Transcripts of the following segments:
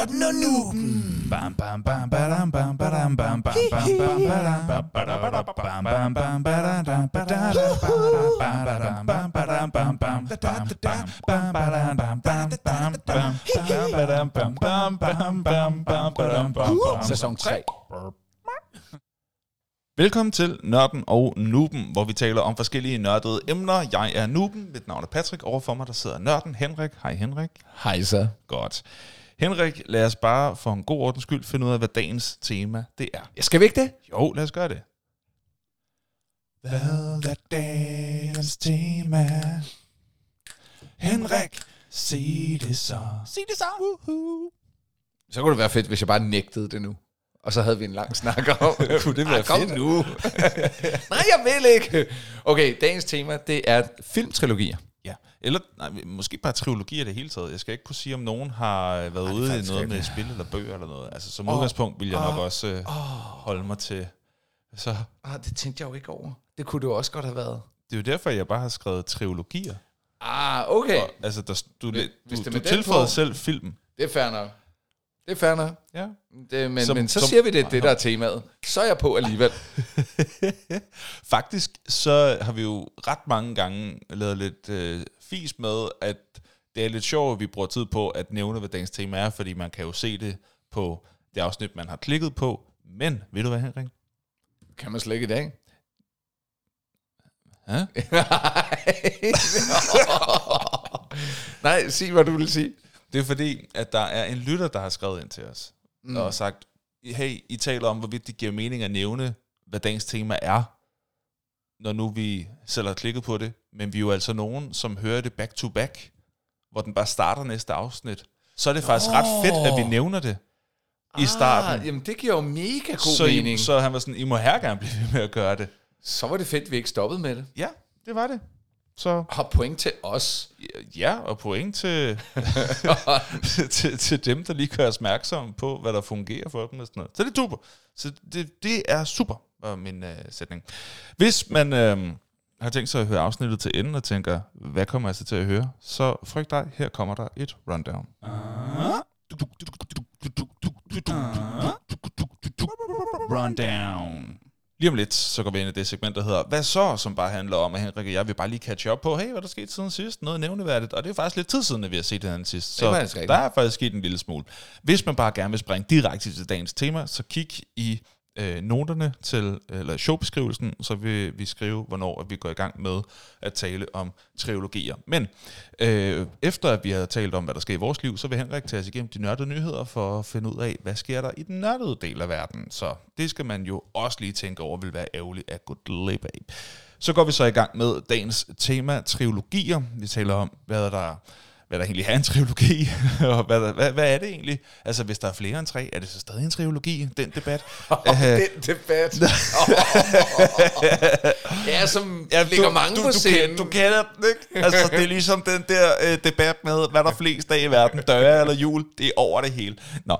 Nørden og Nuben. Bam, bam, bam, badam, bam, badam, bam, bam, bam, bam, badam, bam, badam, bam, bam, bam, badam, badam, badam, bam, badam, bam, bam, bam, bam, badam, bam, bam, bam, bam, badam, bam, bam, bam, bam, bam, badam, bam, bam. Sæson 3. Velkommen til Nørden og Nuben, hvor vi taler om forskellige nørdede emner. Jeg er Nuben, mit navn er Patrick. Overfor mig der sidder Nørden Henrik. Hej Henrik. Hej så. Godt. Henrik, lad os bare for en god ordens skyld finde ud af, hvad dagens tema det er. Skal vi ikke det? Jo, lad os gøre det. Hvad er dagens tema? Henrik, sig det så. Sig det så. Woohoo. Så kunne det være fedt, hvis jeg bare nægtede det nu. Og så havde vi en lang snak om. Kunne det være Ah, kom fedt? nu. Nej, jeg vil ikke. Okay, dagens tema, det er filmtrilogier. Eller nej, måske bare trilogi i det hele taget. Jeg skal ikke kunne sige, om nogen har øh, været ude i noget med spil eller bøger eller noget. Altså som udgangspunkt vil jeg nok også øh, holde mig til. Så Ah, det tænkte jeg jo ikke over. Det kunne det jo også godt have været. det er jo derfor, jeg bare har skrevet trilogier. Ah, okay. Og, altså, der, du, du, hvis det du, du tilføjede selv film. Det er fair nok. Det er fair nok. Ja. Det, men, Som- men så som- siger vi, det er det, der er temaet. Så er jeg på alligevel. Faktisk så har vi jo ret mange gange lavet lidt øh, fis med, at det er lidt sjovt, at vi bruger tid på at nævne, hvad dagens tema er, fordi man kan jo se det på det afsnit, man har klikket på. Men, ved du hvad, Henrik? Kan man slet ikke i dag? Ja? Nej, sig hvad du vil sige. Det er fordi, at der er en lytter, der har skrevet ind til os, mm. og sagt, hey, I taler om, hvorvidt det giver mening at nævne, hvad dagens tema er, når nu vi selv har klikket på det, men vi er jo altså nogen, som hører det back to back, hvor den bare starter næste afsnit. Så er det faktisk ret fedt, at vi nævner det i starten. Ah, jamen, det giver jo mega god så, mening. I, så han var sådan, I må her gerne blive ved med at gøre det. Så var det fedt, at vi ikke stoppede med det. Ja, det var det. Så Har point til os. ja, og point til, til, til dem, der lige gør os opmærksomme på, hvad der fungerer for dem og sådan noget. Så det er super. Så det, det er super, var min øh, sætning. Hvis man øh, har tænkt sig at høre afsnittet til enden og tænker, hvad kommer jeg så til at høre, så frygt dig, her kommer der et rundown. Rundown. Lige om lidt, så går vi ind i det segment, der hedder Hvad så? Som bare handler om, at Henrik og jeg vil bare lige catch up på, hey, hvad er der sket siden sidst? Noget nævneværdigt. Og det er faktisk lidt tid siden, at vi har set det her sidst. Så er faktisk rigtigt. der er faktisk sket en lille smule. Hvis man bare gerne vil springe direkte til dagens tema, så kig i øh, noterne til, eller showbeskrivelsen, så vil vi skrive, hvornår at vi går i gang med at tale om trilogier. Men øh, efter at vi har talt om, hvad der sker i vores liv, så vil Henrik tage os igennem de nørdede nyheder for at finde ud af, hvad sker der i den nørdede del af verden. Så det skal man jo også lige tænke over, vil være ærgerligt at gå glip af. Så går vi så i gang med dagens tema, trilogier. Vi taler om, hvad der hvad der egentlig er en trilogi, og hvad, hvad, hvad er det egentlig? Altså, hvis der er flere end tre, er det så stadig en trilogi, den debat? Øh, Den debat. ja, som ja, ligger mange du, på du, scenen. Du kender den, ikke? Altså, det er ligesom den der øh, debat med, hvad der er flest af i verden, døre eller jul, det er over det hele. Nå,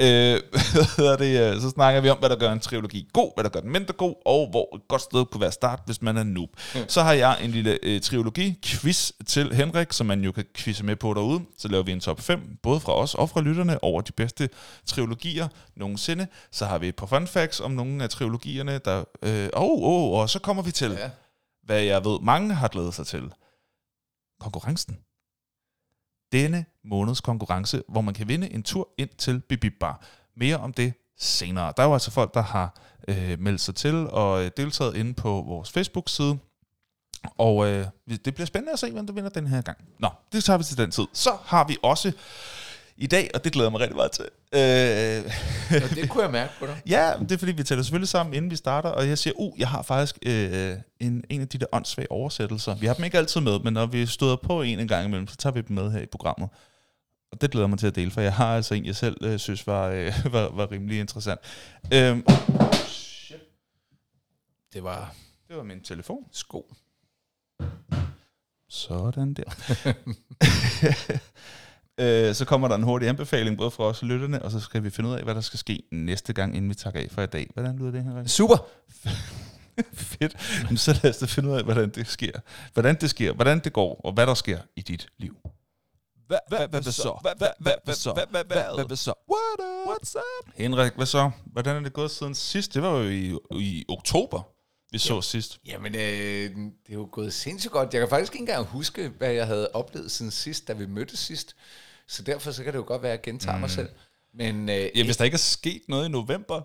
øh, hvad det, øh, så snakker vi om, hvad der gør en trilogi god, hvad der gør den mindre god, og hvor et godt sted kunne være start, hvis man er noob. Så har jeg en lille øh, trilogi-quiz til Henrik, som man jo kan quizze med på derude. Så laver vi en top 5, både fra os og fra lytterne, over de bedste trilogier nogensinde. Så har vi et par fun facts om nogle af trilogierne, der... Øh, oh, oh, og så kommer vi til... Ja. hvad jeg ved, mange har glædet sig til. Konkurrencen. Denne måneds konkurrence, hvor man kan vinde en tur ind til Bibib Bar. Mere om det senere. Der er jo altså folk, der har øh, meldt sig til og øh, deltaget inde på vores Facebook-side. Og øh, det bliver spændende at se, hvem der vinder den her gang. Nå, det tager vi til den tid. Så har vi også i dag, og det glæder jeg mig rigtig meget til, øh, det kunne jeg mærke på dig. Ja, det er fordi, vi taler selvfølgelig sammen, inden vi starter, og jeg siger, uh, jeg har faktisk øh, en, en af de der åndssvage oversættelser. Vi har dem ikke altid med, men når vi støder på en en gang imellem, så tager vi dem med her i programmet. Og det glæder mig til at dele, for jeg har altså en, jeg selv øh, synes var, øh, var, var rimelig interessant. Øhm, Det var det var min telefon. sko. Sådan der. øh, så kommer der en hurtig anbefaling, både fra os og lytterne, og så skal vi finde ud af, hvad der skal ske næste gang, inden vi takker af for i dag. Hvordan lyder det her? Super. Fedt. Men så lad os da finde ud af, hvordan det sker. Hvordan det sker, hvordan det går, og hvad der sker i dit liv. Hvad, hvad, hvad, hvad så? Hvad, hvad, hvad, hvad så? Hvad, så? What's up? Henrik, hvad så? Hvordan er det gået siden sidst? Det var jo i, i oktober, vi så sidst. Jamen, øh, det er jo gået sindssygt godt. Jeg kan faktisk ikke engang huske, hvad jeg havde oplevet siden sidst, da vi mødtes sidst. Så derfor så kan det jo godt være, at jeg gentager mm. mig selv. Men, øh, Ja, hvis der ikke er sket noget i november.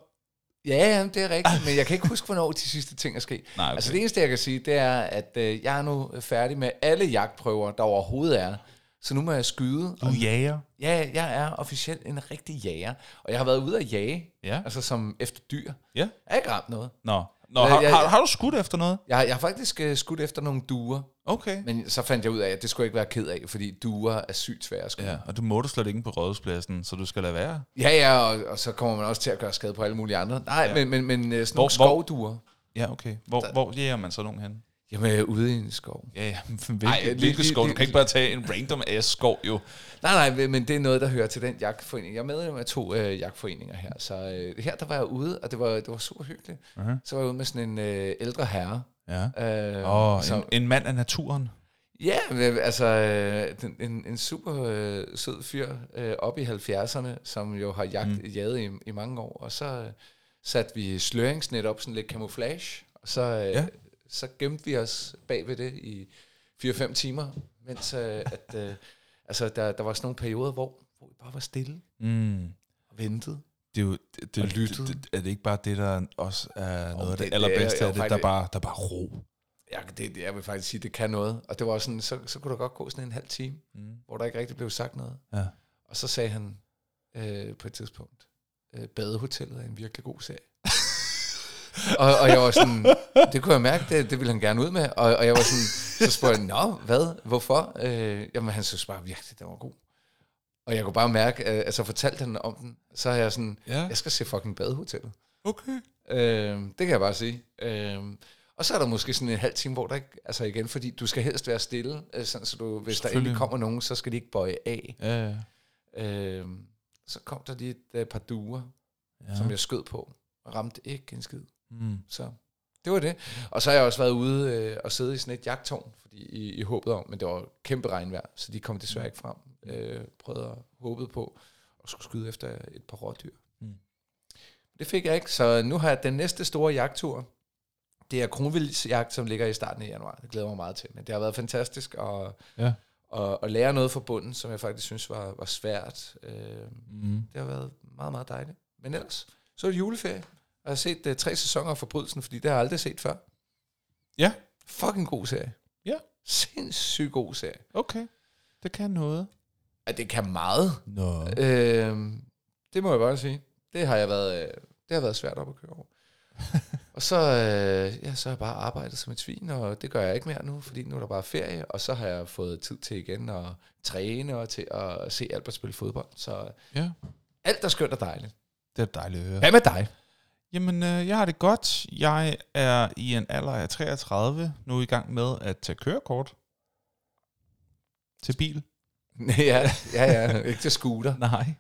Ja, ja, det er rigtigt, men jeg kan ikke huske, hvornår de sidste ting er sket. Nej, okay. Altså det eneste, jeg kan sige, det er, at øh, jeg er nu færdig med alle jagtprøver, der overhovedet er. Så nu må jeg skyde. Du jager. Ja, jeg er officielt en rigtig jager. Og jeg har været ude at jage, Ja. altså som efter dyr. Ja. Jeg har ikke ramt noget. Nå, Nå har, ja, har, har du skudt efter noget? Jeg, jeg har faktisk uh, skudt efter nogle duer, Okay. men så fandt jeg ud af, at det skulle jeg ikke være ked af, fordi duer er sygt svære at skyde. Ja, og du må du slet ikke på rådhuspladsen, så du skal lade være. Ja, ja, og, og så kommer man også til at gøre skade på alle mulige andre. Nej, ja. men, men, men øh, sådan Hvor- nogle hvor- skovduer. Ja, okay. Hvor, hvor jager man så nogen hen? Jamen, øh, ude i en skov. Ja, ja. Hvilke, Ej, hvilke skov? Du kan ikke bare tage en random ass skov, jo. Nej, nej, men det er noget, der hører til den jagtforening. Jeg er medlem af to øh, jagtforeninger her, så øh, her der var jeg ude, og det var, det var super hyggeligt. Uh-huh. Så var jeg ude med sådan en øh, ældre herre. Ja. Øh, oh, som- en, en mand af naturen. Ja, men, altså øh, en, en super øh, sød fyr øh, op i 70'erne, som jo har jagt, mm. jaget i, i mange år. Og så øh, satte vi sløringsnet op, sådan lidt camouflage, og så, øh, Ja. Så gemte vi os bag ved det i 4-5 timer, mens øh, at, øh, altså, der, der var sådan nogle perioder, hvor, hvor vi bare var stille Mm. og ventede. Det er jo, det, det, det, det, er det ikke bare det, der også er noget af det, det- det er- allerbedste, er det, der bare, der bare ro. Ja, det, det, jeg vil faktisk sige, det kan noget. Og det var sådan, så, så kunne der godt gå sådan en halv time, Mm. hvor der ikke rigtig blev sagt noget. Ja. Og så sagde han øh, på et tidspunkt, øh, badehotellet er en virkelig god serie. Og, og jeg var sådan, det kunne jeg mærke, det, det ville han gerne ud med. Og, og jeg var sådan, så spurgte jeg, nå, hvad, hvorfor? Øh, jamen han synes bare virkelig, den var god. Og jeg kunne bare mærke, øh, altså fortalte han om den, så er jeg sådan, Ja. jeg skal se fucking badehotellet. Okay. Øh, det kan jeg bare sige. Øh, og så er der måske sådan en halv time, hvor der ikke, altså igen, fordi du skal helst være stille, øh, sådan, så du, hvis der endelig kommer nogen, så skal de ikke bøje af. Ja, ja. Øh, så kom der lige et øh, par duer, ja. som jeg skød på, og ramte ikke en skid. Mm. Så det var det. Og så har jeg også været ude øh, og sidde i sådan et jagttårn, fordi i, i håbet om, men det var kæmpe regnvejr, så de kom desværre ikke frem. Øh, prøvede at håbe på at skulle skyde efter et par rådyr. Mm. Mm. Det fik jeg ikke, så nu har jeg den næste store jagttur. Det er kronvildsjagt, som ligger i starten af januar. Det glæder mig meget til. Men det har været fantastisk at, Ja. at, at lære noget fra bunden, som jeg faktisk synes var, var svært. Øh, Mm. det har været meget, meget dejligt. Men ellers, så er det juleferie. Og jeg har set uh, tre sæsoner af Forbrydelsen, fordi det har jeg aldrig set før. Ja, Fucking god serie. Ja. Sindssygt god serie. okay. Det kan noget. Ja, det kan meget. Nå. Øh, det må jeg bare sige. Det har jeg været, øh, det har været svært op at køre over. og så, øh, ja, så har jeg bare arbejdet som et svin, og det gør jeg ikke mere nu, fordi nu er der bare ferie, og så har jeg fået tid til igen at træne og til at se Albert spille fodbold. Så Ja, alt er skønt og dejligt. det er dejligt at høre. Hvad med dig? Jamen, øh, jeg har det godt. Jeg er i en alder af 33 nu i gang med at tage kørekort til bil. ja, ja, ja, ikke til scooter. Nej.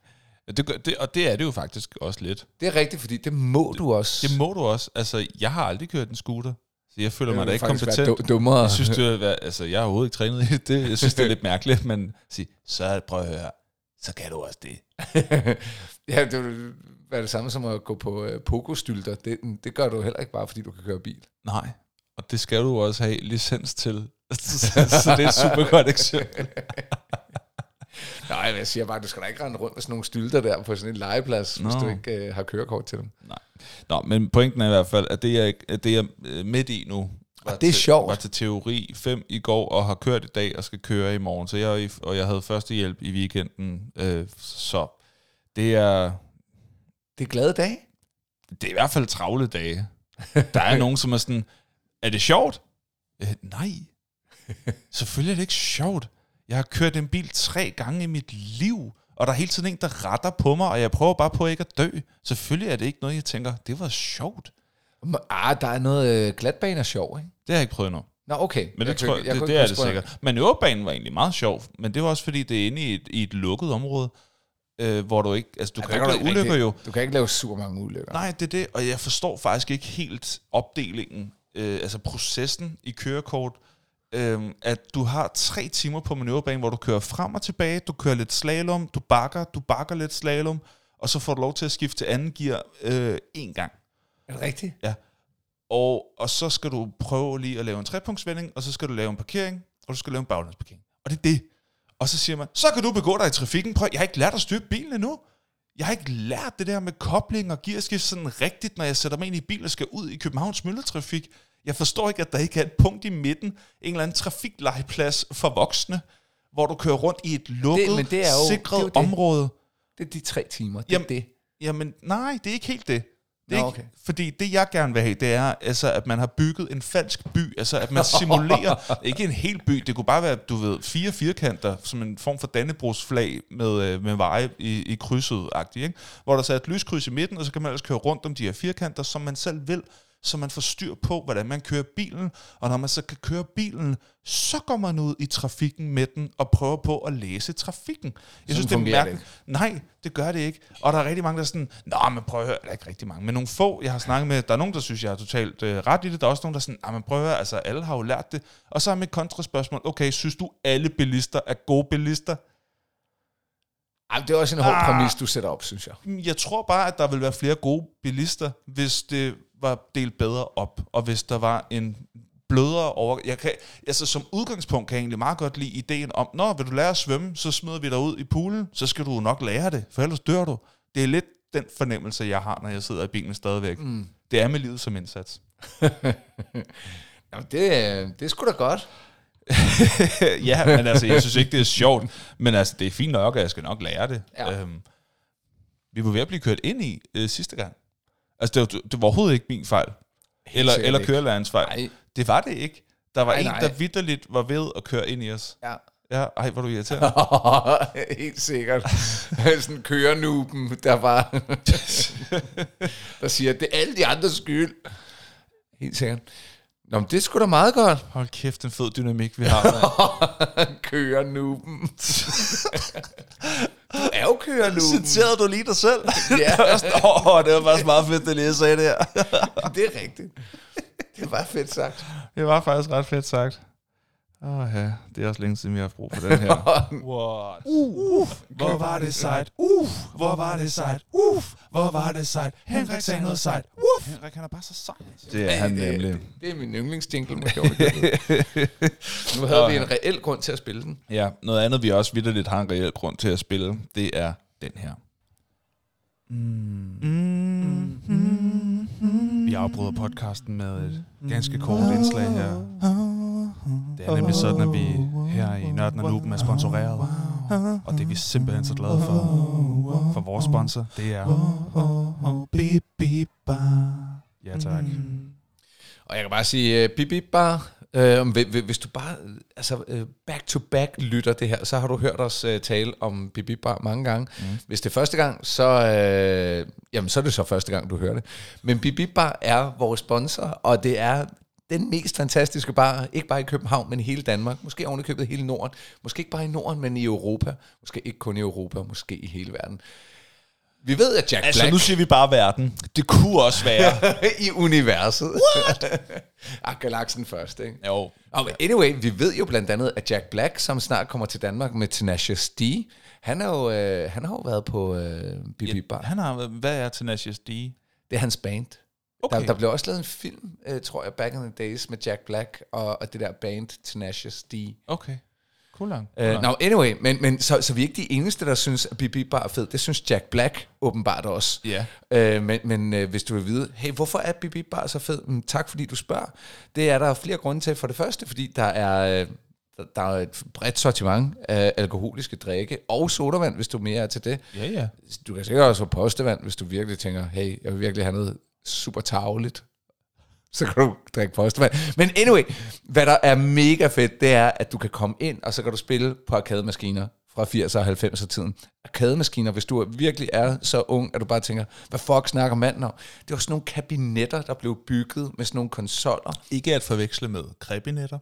Det, gør- det, og det er det jo faktisk også lidt. Det er rigtigt, fordi det må du også. Det må du også. Altså, jeg har aldrig kørt en scooter, så jeg føler mig da ikke kompetent. du- dummere. Jeg synes, det er, altså, jeg har overhovedet ikke trænet i det. Jeg synes, det er lidt mærkeligt, men sig, så prøv at høre, så kan du også det. ja, det vil være det samme som at gå på uh, pokostylter. Det, det gør du heller ikke bare, fordi du kan køre bil. Nej, og det skal du også have licens til. så, det er et super godt eksempel. Nej, men jeg siger bare, du skal da ikke rende rundt med sådan nogle stylter der på sådan en legeplads, Nå. hvis du ikke uh, har kørekort til dem. Nå, men pointen er i hvert fald, at det, jeg, at det jeg er midt i nu, var, det er til, sjovt. var til teori 5 i går, og har kørt i dag og skal køre i morgen. Så jeg, og jeg havde førstehjælp i weekenden. Øh, så det er, Det er glade dag. det er i hvert fald travle dage. Der er nogen, som er sådan, er det sjovt? Øh, nej. Selvfølgelig er det ikke sjovt. Jeg har kørt en bil tre gange i mit liv, og der er hele tiden en, der retter på mig, og jeg prøver bare på ikke at dø. Selvfølgelig er det ikke noget, jeg tænker, det var sjovt. Ah, der er noget uh, glatbaner sjov, ikke? Det har jeg ikke prøvet endnu. Nå, okay. Men det, Jeg tror jeg, jeg det, det er det sikkert. Manøvrebanen var egentlig meget sjov, men det var også fordi, det er inde i et, i et lukket område, øh, hvor du ikke... Altså, du Ja, kan ikke lave ulykker jo. Du kan ikke lave super mange ulykker. Nej, det er det, og jeg forstår faktisk ikke helt opdelingen, øh, altså processen i kørekort. øhm, at du har tre timer på manøvrebanen, hvor du kører frem og tilbage, du kører lidt slalom, du bakker, du bakker lidt slalom, og så får du lov til at skifte til anden gear øh, en gang. Er det rigtigt? Ja. Og, og så skal du prøve lige at lave en trepunktsvending, og så skal du lave en parkering, og du skal lave en baglandsparkering. Og det er det. Og så siger man, så kan du begå dig i trafikken. Prøv, jeg har ikke lært at styre bilen endnu. Jeg har ikke lært det der med kobling og gearskift sådan rigtigt, når jeg sætter mig ind i bil og skal ud i Københavns myldretrafik. Jeg forstår ikke, at der ikke er et punkt i midten, en eller anden trafiklejeplads for voksne, hvor du kører rundt i et lukket, Det- men det er jo- sikret det er jo det. område. Det er de tre timer. Det Jamen, er det. Jamen, nej, det er ikke helt det. Det er Nå, ikke, okay. Fordi det, jeg gerne vil have, det er, altså, at man har bygget en falsk by. Altså, at man simulerer, ikke en hel by, det kunne bare være, du ved, fire firkanter, som en form for Dannebrogsflag med, øh, med veje i, i krydset ikke? hvor der så er et lyskryds i midten, og så kan man ellers køre rundt om de her firkanter, som man selv vil, så man får styr på, hvordan man kører bilen, og når man så kan køre bilen, så går man ud i trafikken med den og prøver på at læse trafikken. Jeg synes, det er mærkeligt. Nej, det gør det ikke. Og der er rigtig mange, der er sådan, Nå, men prøv at høre, der er ikke rigtig mange, men nogle få, jeg har snakket med, der er nogen, der synes, jeg har totalt øh, ret i det, der er også nogen, der er sådan, "Nå, men prøv at høre, altså alle har jo lært det. Og så er mit kontraspørgsmål, okay, synes du, alle bilister er gode bilister? Ej, det er også en hård Ah. præmis, du sætter op, synes jeg. Jeg tror bare, at der vil være flere gode bilister, hvis det var delt bedre op, og hvis der var en blødere over... Jeg kan, altså som udgangspunkt kan jeg egentlig meget godt lide ideen om, når vil du lære at svømme, så smider vi dig ud i poolen, så skal du nok lære det, for ellers dør du. Det er lidt den fornemmelse, jeg har, når jeg sidder i bilen stadigvæk. Mm. Det er med livet som indsats. Jamen, det, det er sgu da godt. ja, men altså, jeg synes ikke, det er sjovt, men altså, det er fint nok, og jeg skal nok lære det. Ja. Øhm, vi var ved at blive kørt ind i øh, sidste gang. Altså, det var, det var overhovedet ikke min fejl. Eller, sikkert eller ikke. kørelærens fejl. Nej. Det var det ikke. Der var Nej, en, nej. der vidderligt var ved at køre ind i os. Ja. Ja, ej, hvor du irriterende. Helt sikkert. Sådan kørenuben, der bare... der siger, det er alle de andres skyld. Helt sikkert. Nå, men det er sgu da meget godt. Hold kæft, en fed dynamik, vi har. kørenuben. Du er jo kørenuben. Citerede du lige dig selv? Ja, Åh, oh, det var faktisk meget fedt, det lige sagde det her. det er rigtigt. Det var fedt sagt. Det var faktisk ret fedt sagt. Åh oh, ja, det er også længe siden, vi har haft brug for den her. What? Uh, hvor var det sejt. Uh, hvor var det sejt. Uh, hvor var det sejt. Henrik sagde noget sejt. Uh. Henrik, han er bare så sej. Det er han nemlig. Det er min yndlingsjingle. jeg gøre. nu havde vi en reel grund til at spille den. Ja, noget andet, vi også vidderligt har en reel grund til at spille, det er den her. Vi afbryder podcasten med et ganske kort indslag her. Det er nemlig sådan, at vi her i Nørden og Nuben er sponsoreret. Og det er vi simpelthen så glade for. For vores sponsor, det er... Ja, tak. Og jeg kan bare sige, uh, bip, bip, bare. Uh, hvis, du bare altså, uh, back to back lytter det her, så har du hørt os uh, tale om bip, bar mange gange. Mm. Hvis det er første gang, så, uh, jamen, så er det så første gang, du hører det. Men bip, bar er vores sponsor, og det er den mest fantastiske bar, ikke bare i København, men hele Danmark. Måske ovenikøbet hele Norden. Måske ikke bare i Norden, men i Europa. Måske ikke kun i Europa, måske i hele verden. Vi ved, at Jack Altså, Black... nu siger vi bare verden. Det kunne også være. i universet. ah, galaksen først, ikke? jo. Men anyway, vi ved jo blandt andet, at Jack Black, som snart kommer til Danmark med Tenacious D, han, er jo, øh, han har jo været på øh, BB Bar. Han har, hvad er Tenacious D? Det er hans band. Okay. Der, der blev også lavet en film, øh, tror jeg, back in the days, med Jack Black og, og det der band Tenacious D. Okay. Cool lang. Uh, no, anyway, men, men så, så vi er ikke de eneste, der synes, at BB Bar er fed. Det synes Jack Black åbenbart også. Ja. Uh, men men uh, hvis du vil vide, hey, hvorfor er BB Bar så fed? Mm, tak fordi du spørger. Det er der flere grunde til. For det første, fordi der er... øh, der- er et bredt sortiment af alkoholiske drikke og sodavand, hvis du mere er til det. Ja, ja. Du kan sikkert også få postevand, hvis du virkelig tænker, hey, jeg vil virkelig have noget super tageligt. Så kan du drikke postevand. Men anyway, hvad der er mega fedt, det er, at du kan komme ind, og så kan du spille på arkademaskiner fra 80'er og 90'er tiden. Arkademaskiner, hvis du virkelig er så ung, at du bare tænker, hvad fuck snakker manden om? Det var sådan nogle kabinetter, der blev bygget med sådan nogle konsoller. Ikke at forveksle med krebinetter.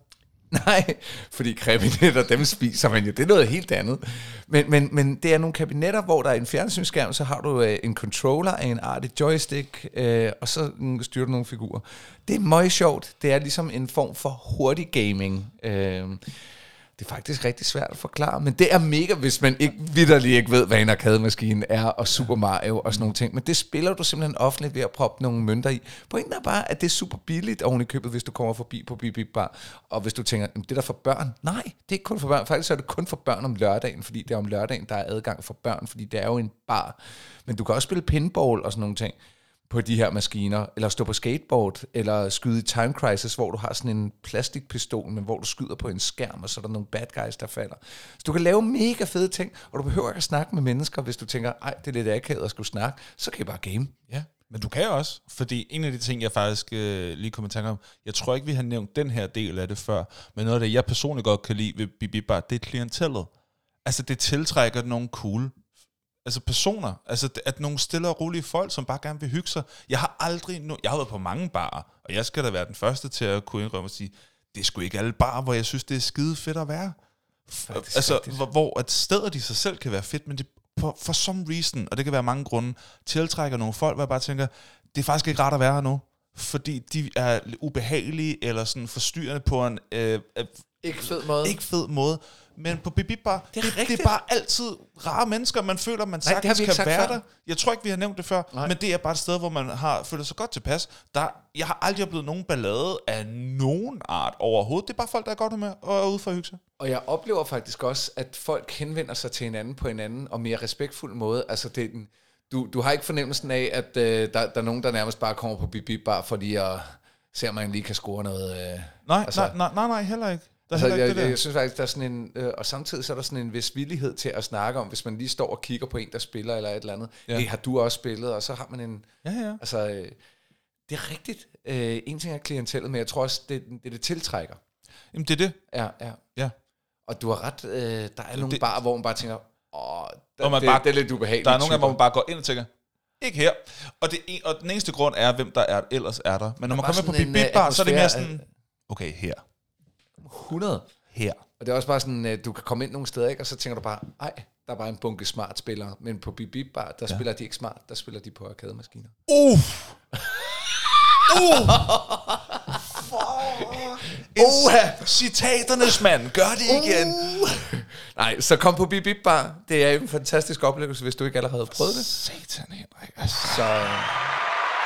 Nej, fordi kabinetter, dem spiser man jo. Det er noget helt andet. Men, men, men det er nogle kabinetter, hvor der er en fjernsynsskærm, så har du øh, en controller af en artig joystick, øh, og så styrer du nogle figurer. Det er meget sjovt. Det er ligesom en form for hurtig gaming. Øh, det er faktisk rigtig svært at forklare, men det er mega, hvis man ikke vidderligt ikke ved, hvad en arcade-maskine er, og Super Mario og sådan nogle ting. Men det spiller du simpelthen offentligt ved at proppe nogle mønter i. Pointen er bare, at det er super billigt oven i købet, hvis du kommer forbi på Bip Bar. Og hvis du tænker, "Jamen, det er der for børn. Nej, det er ikke kun for børn. Faktisk er det kun for børn om lørdagen, fordi det er om lørdagen, der er adgang for børn, fordi det er jo en bar. Men du kan også spille pinball og sådan nogle ting på de her maskiner, eller stå på skateboard, eller skyde i Time Crisis, hvor du har sådan en plastikpistol, men hvor du skyder på en skærm, og så er der nogle bad guys, der falder. Så du kan lave mega fede ting, og du behøver ikke at snakke med mennesker, hvis du tænker, ej, det er lidt akavet at skulle snakke, så kan I bare game. Ja, men du kan jo også, fordi en af de ting, jeg faktisk øh, lige kom i tanke om, jeg tror ikke, vi har nævnt den her del af det før, men noget af det, jeg personligt godt kan lide ved Bibi Bar, det er klientellet. Altså, det tiltrækker nogle cool altså personer, altså at nogle stille og rolige folk, som bare gerne vil hygge sig. Jeg har aldrig, no, jeg har været på mange barer, og jeg skal da være den første til at kunne indrømme og sige, det er sgu ikke alle barer, hvor jeg synes, det er skide fedt at være. Faktisk altså, rigtigt. hvor, hvor at stedet i sig selv kan være fedt, men det for, for some reason, og det kan være mange grunde, tiltrækker nogle folk, hvor jeg bare tænker, det er faktisk ikke rart at være her nu, fordi de er ubehagelige eller sådan forstyrrende på en øh, øh, Ikke fed måde. ikke fed måde. Men på Bibi Bar, det, er det, det er bare altid rare mennesker, man føler, man Nej, sagtens ikke kan sagt være før. der. Jeg tror ikke, vi har nævnt det før, Nej. Nej. men det er bare et sted, hvor man har følt sig godt tilpas. Der, jeg har aldrig oplevet nogen ballade af nogen art overhovedet. Det er bare folk, der er godt humør og er ude for at hygge sig. Og jeg oplever faktisk også, at folk henvender sig til hinanden på en anden og mere respektfuld måde. Altså, det er den, du, du har ikke fornemmelsen af, at øh, der, der er nogen, der nærmest bare kommer på bip bare fordi at se, om man lige kan score noget. Øh. Nej, Altså- nej, nej, nej, nej, heller ikke. Der er Altså, jeg, det der. jeg synes faktisk, der er sådan en... Øh, og samtidig så er der sådan en vis villighed til at snakke om, hvis man lige står og kigger på en, der spiller eller et eller andet. Ja. Hey, har du også spillet? Og så har man en... Ja, ja. Altså, øh, det er rigtigt. Øh, en ting er klientellet, men jeg tror også, det, det, det tiltrækker. Jamen, det er det. Ja, ja. Ja. Og du har ret, øh, der er nogle Det- barer, hvor man bare tænker, åh, der, man det, bare- det er lidt ubehageligt. Der er nogle dem, hvor man bare går ind og tænker, ikke her. Og, det, en- og den eneste grund er, hvem der er, ellers er der. Men når man kommer på en, øh, Bar, så er det mere sådan, okay, her. 100. Her. Og det er også bare sådan, at du kan komme ind nogle steder, ikke? og så tænker du bare, ej, der er bare en bunke smart spillere. Men på Bip Bip Bar, der ja. spiller de ikke smart, der spiller de på arkademaskiner. Uff. Oha! Citaternes mand, gør det igen. Nej, så kom på Bip Bip Bar. Det er en fantastisk oplevelse, hvis du ikke allerede har prøvet det. Satan, Henrik. Altså, Så, øh,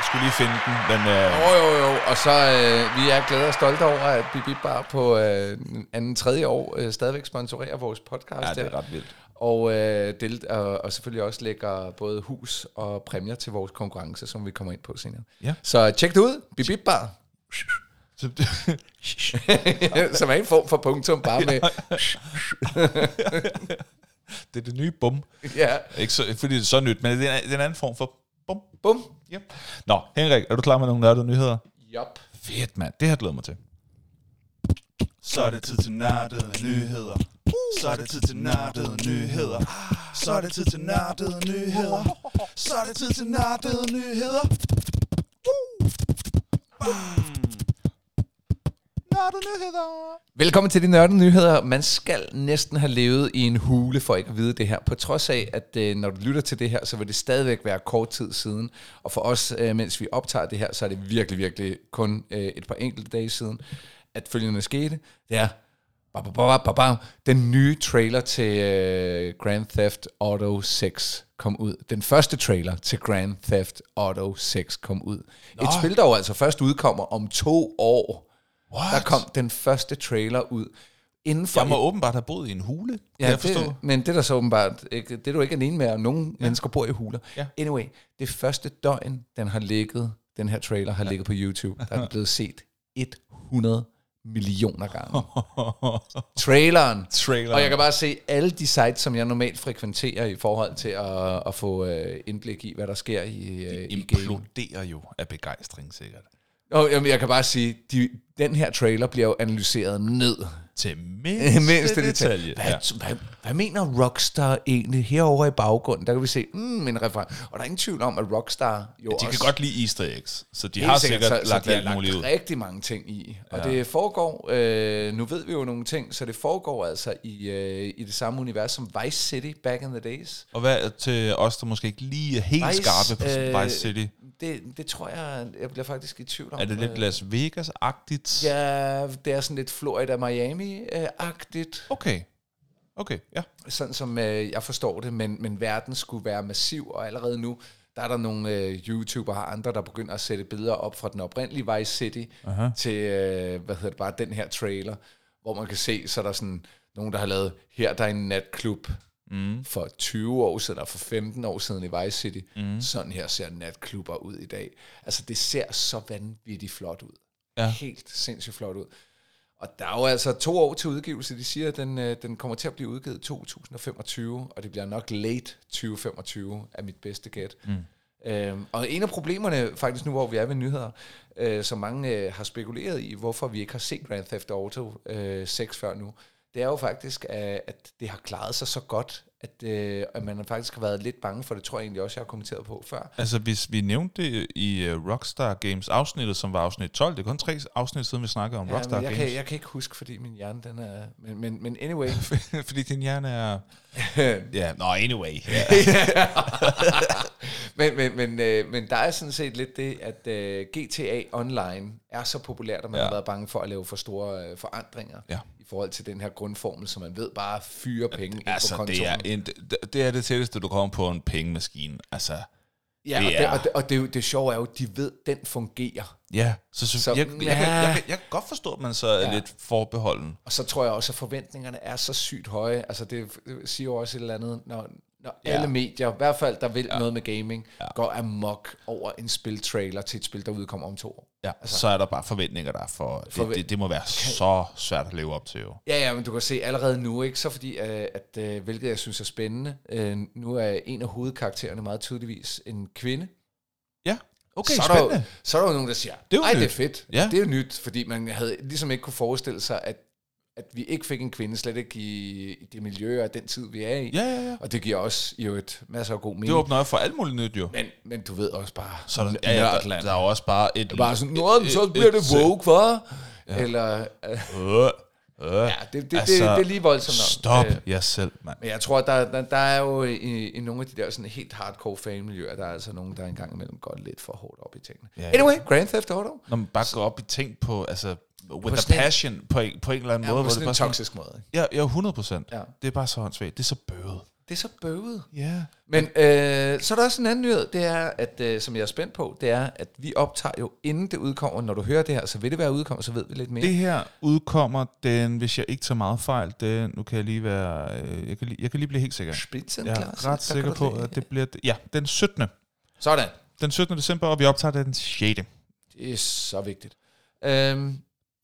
jeg skulle lige finde den, men... Øh, jo, jo, jo. Og så, øh, vi er glade og stolte over, at Bip Bar på øh, anden, tredje år øh, stadigvæk sponsorerer vores podcast. ja, det er ret vildt. Og, øh, delt, og, og selvfølgelig også lægger både hus og præmier til vores konkurrence, som vi kommer ind på senere. Ja. Så tjek det ud. Bip Bar. som er en form for punktum, bare med... det er det nye bum. Ja, Ikke så, fordi det er så nyt, men det er en, det er en anden form for bum. bum. Yep. Nå, Henrik, er du klar med nogle nørdede nyheder? Jop. Fedt, mand. Det har jeg glædet mig til. Så er det tid til nørdede nyheder. Så er det tid til nørdede nyheder. Så er det tid til nørdede nyheder. Så er det tid til nørdede nyheder. Bam. Nørdede nyheder. Velkommen til de nørdede nyheder. Man skal næsten have levet i en hule for ikke at vide det her. På trods af, at øh, når du lytter til det her, så vil det stadigvæk være kort tid siden. Og for os, øh, mens vi optager det her, så er det virkelig, virkelig kun øh, et par enkelte dage siden, at følgende skete. Det er ba, ba, ba, ba, ba, den nye trailer til øh, Grand Theft Auto 6 kom ud. Den første trailer til Grand Theft Auto 6 kom ud. Et spil, der jo altså først udkommer om to år. What? Der kom den første trailer ud. Inden for Jeg må åbenbart have boet i en hule, ja, jeg forstå. det, men det er der så åbenbart ikke, det er du ikke alene med, og nogle ja. mennesker bor i huler. Ja. Anyway, det første døgn, den har ligget, den her trailer har ja. ligget på YouTube, der er blevet set 100 millioner gange. Traileren. Trailer. Og jeg kan bare se alle de sites, som jeg normalt frekventerer i forhold til at, at få øh, indblik i, hvad der sker i, øh, i game. imploderer jo af begejstring, sikkert. Nå, jamen, jeg kan bare sige, de, den her trailer bliver jo analyseret ned. Til mindste, Mindste detalje. Hvad, Ja. ja. hvad, hvad mener Rockstar egentlig? Herovre i baggrunden, der kan vi se mm, en reference. Og der er ingen tvivl om, at Rockstar jo De også... kan godt lide easter eggs, så de har sikkert, så, lagt så de har muligt lagt rigtig mange ting i. Og Ja. ja. det foregår, øh, nu ved vi jo nogle ting, så det foregår altså i, øh, i det samme univers som Vice City back in the days. Og hvad til os, der måske ikke lige er helt Vice, skarpe på øh, Vice City? Det, det tror jeg, jeg bliver faktisk i tvivl om. Er det lidt Øh, Las Vegas-agtigt? Ja, det er sådan lidt Florida-Miami-agtigt, Okay. Okay, ja. sådan som øh, jeg forstår det, men, men verden skulle være massiv, og allerede nu, der er der nogle øh, YouTubere og andre, der begynder at sætte billeder op fra den oprindelige Vice City Aha. til, øh, hvad hedder det, bare den her trailer, hvor man kan se, så er der sådan nogen, der har lavet, her der er en natklub mm. for 20 år siden, og for 15 år siden i Vice City. Mm. Sådan her ser natklubber ud i dag. Altså, det ser så vanvittigt flot ud. Ja. Helt sindssygt flot ud. Og der er jo altså to år til udgivelse. De siger, at den, øh, den kommer til at blive udgivet i 2025, og det bliver nok late 2025, er mit bedste gæt. Mm. Øhm, og en af problemerne, faktisk nu hvor vi er ved nyheder, øh, som mange øh, har spekuleret i, hvorfor vi ikke har set Grand Theft Auto øh, 6 før nu, det er jo faktisk, at, at det har klaret sig så godt, at, øh, at man faktisk har været lidt bange for det, tror jeg egentlig også, jeg har kommenteret på før. Altså, hvis vi nævnte det i uh, Rockstar Games afsnittet, som var afsnit 12, det er kun tre afsnit siden, vi snakkede om Ja, Rockstar jeg, Games. kan, jeg kan ikke huske, fordi min hjerne, den er... Men, men, men anyway, Fordi din hjerne er... ja, nå, anyway. Ja. men, men, men, øh, men der er sådan set lidt det, at øh, GTA Online er så populært, at man Ja. ja. har været bange for at lave for store øh, forandringer Ja. Forhold til den her grundformel, så man ved bare fyre penge på altså, kontoen. det er, en, det, er det tætteste, du kommer på en pengemaskine. Altså, ja, det og, det, og, det, og det, er jo- det sjove er jo, at de ved, at den fungerer. ja. Så, så, Så, jeg, jeg, jeg, ja. jeg, jeg kan godt forstå, at man så er Ja. lidt forbeholden. Og så tror jeg også, at forventningerne er så sygt høje. Altså det, det siger jo også et eller andet, når, når Ja. alle medier, i hvert fald der vil Ja. noget med gaming, Ja. går amok over en spiltrailer til et spil, der udkommer om to år. Ja, altså, så er der bare forventninger, der er for... Det, Forvent- det, det må være så svært at leve op til, jo. Ja, ja, men du kan se allerede nu, ikke? Så fordi, øh, at, øh, hvilket jeg synes er spændende, øh, nu er en af hovedkaraktererne meget tydeligvis en kvinde. Ja, okay, så, er der jo, spændende. så er der jo nogen, der siger, Det er jo det er nyt." fedt. Ja. Det er jo nyt, fordi man havde ligesom ikke kunne forestille sig, at, at vi ikke fik en kvinde, slet ikke i, i det miljø og den tid, vi er i. Ja, ja, ja. Og det giver også jo et masser af god mening. Det åbner op for alt muligt nyt, jo. Men, men du ved også bare, Så der, ja, ja, der, der er også bare et... bare sådan, Nå, så bliver det woke, hva'? Eller, øh, Øh, ja, det, det, Altså, det, det er lige voldsomt nok. Stop Øh, jer selv, mand. Men jeg tror, der, der, der er jo i, i nogle af de der sådan helt hardcore fanmiljøer, der er altså nogen, der engang imellem går lidt for hårdt op i tingene. Ja, ja. Anyway, Grand Theft Auto. Når man bare går op i ting på, altså, with a passion, på en, på en eller anden Ja, måde. på det sådan en toksisk måde. ja, ja, 100 procent. Ja. Det er bare så håndsvagt. Det er så bøvet. Det er så bøvet. Ja. Men øh, så er der også en anden nyhed, det er, at, øh, som jeg er spændt på, det er, at vi optager jo, inden det udkommer, når du hører det her, så vil det være udkommet, så ved vi lidt mere. Det her udkommer den, hvis jeg ikke tager meget fejl, det, nu kan jeg lige være, øh, jeg kan lige, jeg kan lige blive helt sikker. Spidsen Jeg klar, er så ret sikker på, lige- at det bliver, ja, den 17. Sådan. Den 17. december, og vi optager den 6. Det er så vigtigt. Øhm, øh,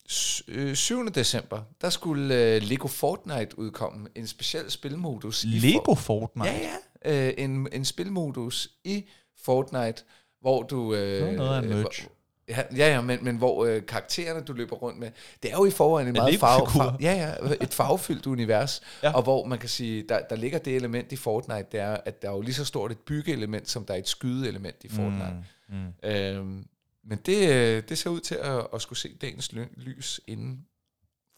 7. december, der skulle øh, Lego Fortnite udkomme. En speciel spilmodus. i Lego For- Fortnite? ja, ja. Øh, en, en spilmodus i Fortnite, hvor du... Øh, er noget af øh, merch. hvor- Ja, ja, ja men, men hvor øh, karaktererne, du løber rundt med, det er jo i forvejen en meget farve, farve, ja, ja, et farvefyldt univers, ja. og hvor man kan sige, der, der ligger det element i Fortnite, det er, at der er jo lige så stort et byggeelement, som der er et skydeelement i Fortnite. Mm, mm. Øhm, men det, øh, det ser ud til at, at skulle se dagens ly- lys inden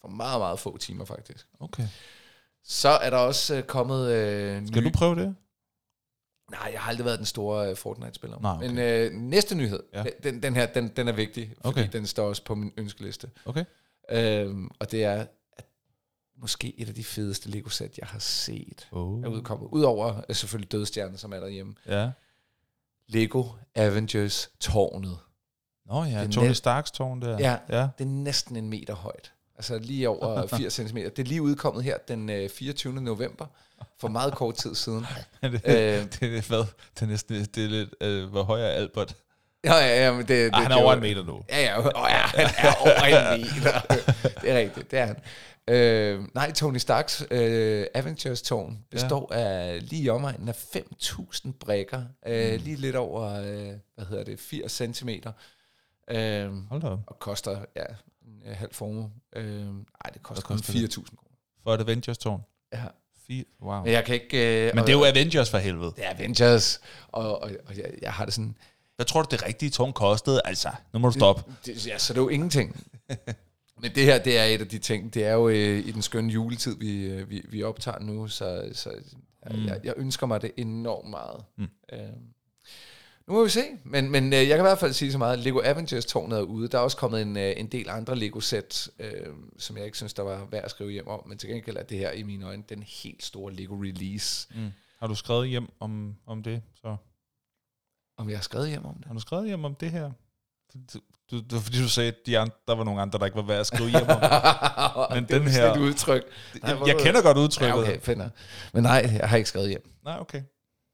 for meget, meget få timer faktisk. Okay. Så er der også øh, kommet... Øh, Skal du prøve det? Nej, jeg har aldrig været den store øh, Fortnite-spiller. Nej, okay. Men øh, næste nyhed, Ja. den, den her, den, den er vigtig, fordi Okay. den står også på min ønskeliste. Okay. Øhm, og det er at måske et af de fedeste Lego-sæt, jeg har set, Oh. er udkommet. Udover selvfølgelig Dødstjernen, som er derhjemme. Ja. Lego Avengers Tårnet. Nå ja, Det er Tony net- Starks tårn der. Ja. ja. Det er næsten en meter højt. Altså lige over 80 cm. Det er lige udkommet her den øh, 24. november, for meget kort tid siden. det, Øh. det, er hvad? Det er næsten det er lidt, øh, hvor høj er Albert? Ja, ja, ja, men det, det, Ej, han er det over en meter nu. Ja, ja, oh, ja, han er over en meter. det er rigtigt, det er han. Øh, nej, Tony Starks øh, Avengers-tårn består ja. af lige omegnen af 5.000 brækker. Øh, Mm. Lige lidt over, øh, hvad hedder det, 80 cm. Øhm, Hold da op. og koster ja, en øh, halv formue. Øhm, nej, det koster kun koster 4.000 kroner. For et Avengers-tårn. Ja. Wow. Men jeg kan ikke... Øh, Men det er jo Avengers for helvede. Det er Avengers, og, og, og jeg, jeg har det sådan... Hvad tror du, det rigtige tårn kostede? Altså, nu må du stoppe. Det, ja, så det er jo ingenting. Men det her, det er et af de ting. Det er jo øh, i den skønne juletid, vi, øh, vi, vi optager nu, så, så mm. jeg, jeg ønsker mig det enormt meget. Mm. Øhm, nu må vi se, men, men øh, jeg kan i hvert fald sige så meget, Lego Avengers tårnet er ude. Der er også kommet en, øh, en del andre Lego-sæt, øh, som jeg ikke synes, der var værd at skrive hjem om, men til gengæld er det her i mine øjne den helt store Lego-release. Mm. Har du skrevet hjem om, om det? Så Om jeg har skrevet hjem om det? har du skrevet hjem om det her? Du, du, det var fordi, du sagde, at de andre, der var nogle andre, der ikke var værd at skrive hjem om. men den det er her- et udtryk. jeg, jeg kender godt udtrykket. Ja, okay, finder. Men nej, jeg har ikke skrevet hjem. Nej, okay.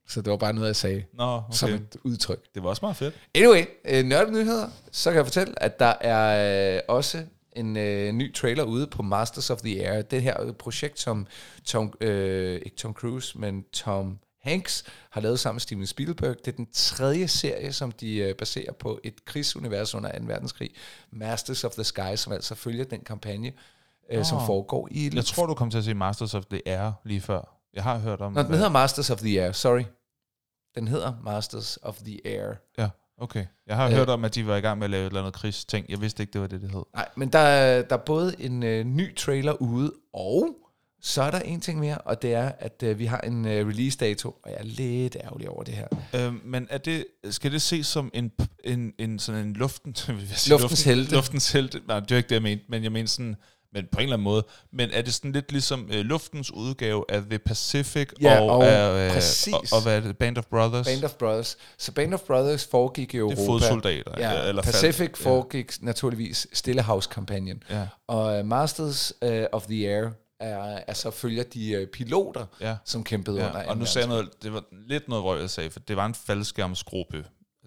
Så det var bare noget, jeg sagde Nå, okay. som et udtryk. Det var også meget fedt. Anyway, øh, nørdet nyheder, så kan jeg fortælle, at der er øh, også en øh, ny trailer ude på Masters of the Air. Det her øh, projekt, som Tom, øh, ikke Tom Cruise, men Tom Hanks har lavet sammen med Steven Spielberg. Det er den tredje serie, som de øh, baserer på et krigsunivers under 2. verdenskrig. Masters of the Sky, som altså følger den kampagne, øh, som Nå. foregår i... Jeg tror, du kom til at sige Masters of the Air lige før. Jeg har hørt om... Nå, den hedder Masters of the Air, sorry. Den hedder Masters of the Air. Ja, okay. Jeg har Øh. hørt om, at de var i gang med at lave et eller andet krigsting. Jeg vidste ikke, det var det, det hed. Nej, men der, er- der er både en øh, ny trailer ude, og så er der en ting mere, og det er, at øh, vi har en øh, release-dato, og jeg er lidt ærgerlig over det her. Øhm, men er det, skal det ses som en, en, en sådan en luften, vil jeg sige, Luftens luften, helte. Luftens helte. Nej, det er ikke det, jeg mente, men jeg mener sådan, men på en eller anden måde. Men er det sådan lidt ligesom øh, luftens udgave af The Pacific Ja, og, og af, øh, og, og, hvad er det, Band of Brothers? Band of Brothers. Så Band of Brothers foregik i det Europa. er fodsoldater. Ja, eller Pacific fald- foregik naturligvis Stillehavskampagnen. Ja, Og uh, Masters uh, of the Air er, er så følger de uh, piloter, ja. ja. som kæmpede under Ja, og nu sagde jeg noget, det var lidt noget røg, jeg sagde, for det var en faldskærmsgruppe.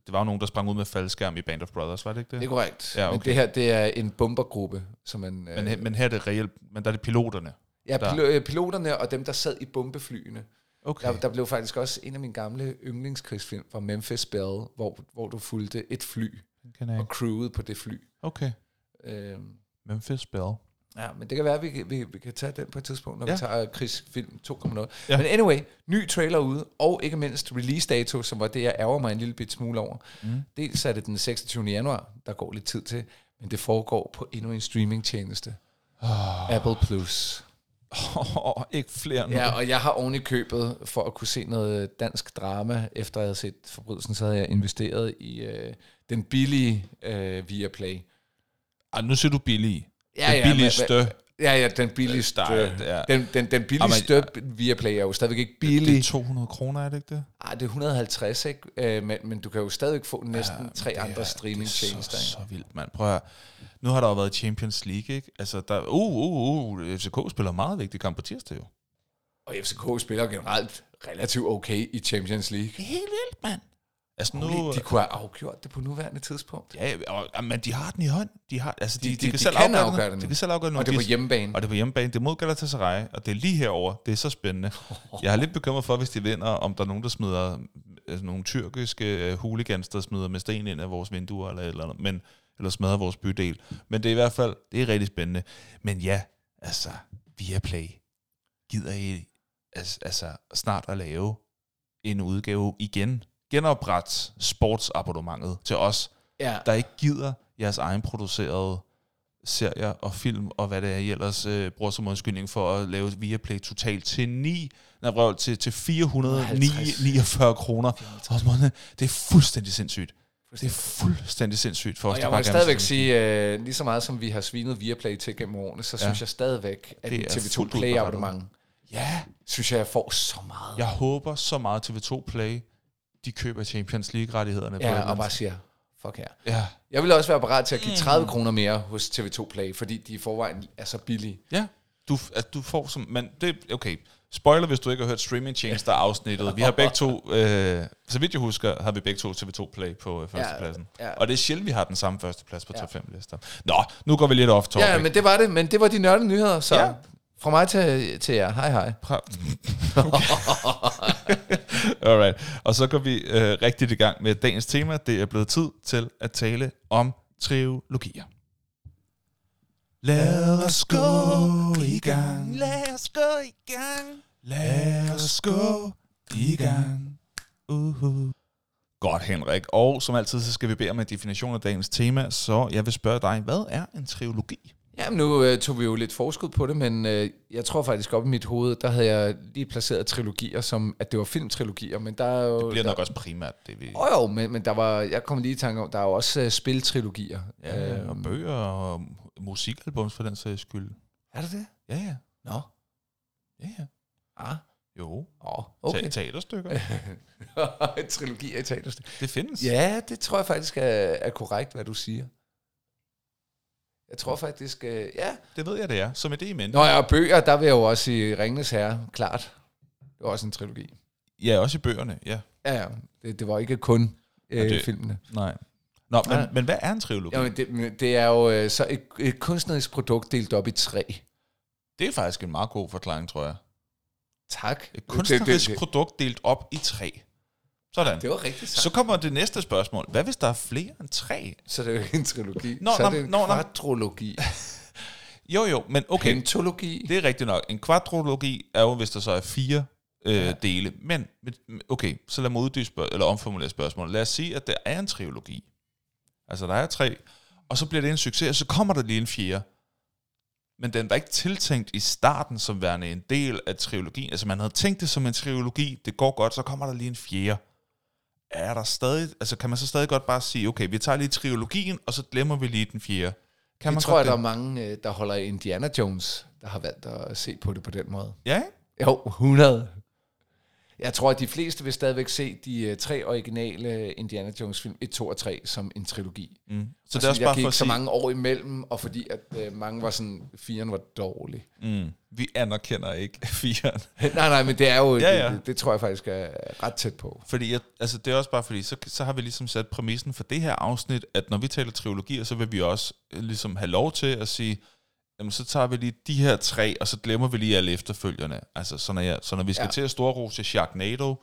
Det var jo nogen, der sprang ud med faldskærm i Band of Brothers, var det ikke det? Det er korrekt. Ja, Men okay. det her, det er en bombergruppe, som man... men, he- men her er det reelt, men der er det piloterne. Ja, der- øh, piloterne og dem, der sad i bombeflyene. Okay. Der, der blev faktisk også en af mine gamle yndlingskrigsfilm fra Memphis Belle, hvor, hvor du fulgte et fly og crewede på det fly. Okay. Øhm, Memphis Bell. Ja, men det kan være, at vi, kan- vi, vi kan tage den på et tidspunkt, når ja. Vi tager krigsfilm 2.0. Ja. Men anyway, ny trailer ude, og ikke mindst release dato, som var det, jeg ærger mig en lille bit smule over. Mm. Dels er det den 26. januar, der går lidt tid til, men det foregår på endnu en streamingtjeneste. Oh, Apple Plus. oh, ikke flere nu. Ja, og jeg har oven i købet, for at kunne se noget dansk drama, efter jeg havde set Forbrydelsen, så havde jeg investeret i øh, den billige øh, Viaplay. Ej, nu siger du billig. Ja, Den ja, billigste. men- Ja, ja, den billigste. Ja. Den, den, den billigste Viaplay er jo stadigvæk ikke Det billig. er 200 kroner, er det ikke det? Ej, det er 150, ikke? Øh, men, men du kan jo stadigvæk få næsten Ja, ja, tre det er- andre Det streamingtjenester. er så, så vildt, mand. Prøv at høre. Nu har der jo været Champions League, ikke? Altså, der, uh, uh, uh, FCK spiller meget vigtig kamp på tirsdag jo. Og FCK spiller generelt relativt okay i Champions League. Det er helt vildt, mand. Altså nu... Nu, de kunne have afgjort det på nuværende tidspunkt. Ja, og, men de har den i hånd. De, har, altså, de, de, De- de, kan de selv kan afgøre, afgøre den. den. De kan selv afgøre den. Og det er på hjemmebane. Og det er på hjemmebane. Det er mod Galatasaray, og det er lige herover. Det er så spændende. Jeg er lidt bekymret for, hvis de vinder, om der er nogen, der smider altså nogle tyrkiske uh, hooligans, der smider med sten ind af vores vinduer, eller eller andet, men, eller smadrer vores bydel. Men det er i hvert fald, det er rigtig spændende. Men ja, altså, Viaplay, gider I altså, altså snart at lave en udgave igen? Genopret sportsabonnementet til os, Ja, der ikke gider jeres egen producerede serier og film, og hvad det er, I ellers øh, bruger som undskyldning for at lave Viaplay totalt til 9, nej, vrøv, til, til 449 kroner. Det er fuldstændig sindssygt. Det er fuldstændig sindssygt for os, Og jeg må stadigvæk sige, øh, lige så meget som vi har svinet Viaplay til gennem årene, så Ja. synes jeg stadigvæk, at Det en er TV2 fuldt ud Play abonnement, Ja, synes jeg, jeg får så meget. jeg håber så meget TV2 Play, de køber Champions League-rettighederne. på et Ja, eller og bare siger, fuck her. Ja, Jeg vil også være parat til at give Mm. 30 kroner mere hos TV2 Play, fordi de i forvejen er så billige. Ja, du, at du får som... Men det okay. Spoiler, hvis du ikke har hørt Streaming Tjenester afsnittet. Vi har begge to, øh, så vidt jeg husker, har vi begge to TV2 Play på øh, førstepladsen. ja. Og det er sjældent, vi har den samme førsteplads på Ja. top 5 lister. Nå, nu går vi lidt off topic. Ja, men det var det, men det var de nørdede nyheder, så Ja. Fra mig til, til jer. Hej hej. Alright. Og så går vi øh, rigtigt i gang med dagens tema. Det er blevet tid til at tale om trilogier. Lad os gå i gang. Lad os gå i gang. Lad os gå i gang. Uh-huh. Godt, Henrik. Og som altid, så skal vi bede om en definition af dagens tema, så jeg vil spørge dig, hvad er en trilogi? Jamen, nu øh, tog vi jo lidt forskud på det, men øh, jeg tror faktisk op i mit hoved, der havde jeg lige placeret trilogier, som at det var filmtrilogier, men der er jo... Det bliver der, nok også primært det, vi... Åh oh, jo, men, men der var, jeg kom lige i tanke om, der er jo også øh, spiltrilogier. Ja, Øhm, og bøger og musikalbums for den sags skyld. Er det det? Ja, ja. Nå. Ja, ja. Ah. Jo. Åh, Okay. Te- teaterstykker. Trilogier i teaterstykker. det findes. Ja, det tror jeg faktisk er, er korrekt, hvad du siger. Jeg tror faktisk, øh, ja. Det ved jeg, det er. Som idé i mente. Nå ja, og bøger, der vil jeg jo også sige Ringnes Herre, klart. Det var også en trilogi. Ja, også i bøgerne, ja. Ja, ja. Det, det var ikke kun øh, det- det, filmene. Nej. Nå, men, Nej. men hvad er en trilogi? Jamen, det, men det er jo øh, så et, et kunstnerisk produkt delt op i tre. Det er faktisk en meget god forklaring, tror jeg. Tak. Et kunstnerisk det, det, produkt delt op i tre. Sådan. det var rigtigt sagt. Så kommer det næste spørgsmål. Hvad hvis der er flere end tre? Så det er jo ikke en trilogi. Nå, så er nå, det en nå, kvadrologi. Jo, jo, men okay. Pentologi. Det er rigtigt nok. En kvadrologi er jo, hvis der så er fire øh, Ja. dele. Men, men, okay, så lad mig uddybe spørg- eller omformulere spørgsmålet. Lad os sige, at der er en trilogi. Altså, der er tre. Og så bliver det en succes, og så kommer der lige en fjerde. Men den var ikke tiltænkt i starten som værende en del af trilogien. Altså, man havde tænkt det som en trilogi. Det går godt, så kommer der lige en fjerde. Er der stadig... Altså, kan man så stadig godt bare sige, okay, vi tager lige trilogien, og så glemmer vi lige den fjerde. Kan Jeg man tror, godt at der er det? mange, øh, der holder Indiana Jones, der har valgt at se på det på den måde. Ja, ikke? Jo, 100. Jeg tror, at de fleste vil stadigvæk se de øh, tre originale Indiana Jones film, 1, 2 og 3, som en trilogi. Mm. Så Så det er også bare gik for at så sige, mange år imellem, og fordi at øh, mange var sådan, firen var dårlig. mm, vi anerkender ikke firen. nej, nej, men det er jo, Ja, ja. Det, det, tror jeg faktisk er ret tæt på. Fordi jeg, altså det er også bare fordi, så, så har vi ligesom sat præmissen for det her afsnit, at når vi taler trilogier, så vil vi også øh, ligesom have lov til at sige, jamen så tager vi lige de her tre, og så glemmer vi lige alle efterfølgerne. Altså så når, jeg, så når vi skal Ja. ja. til at storrose Sharknado,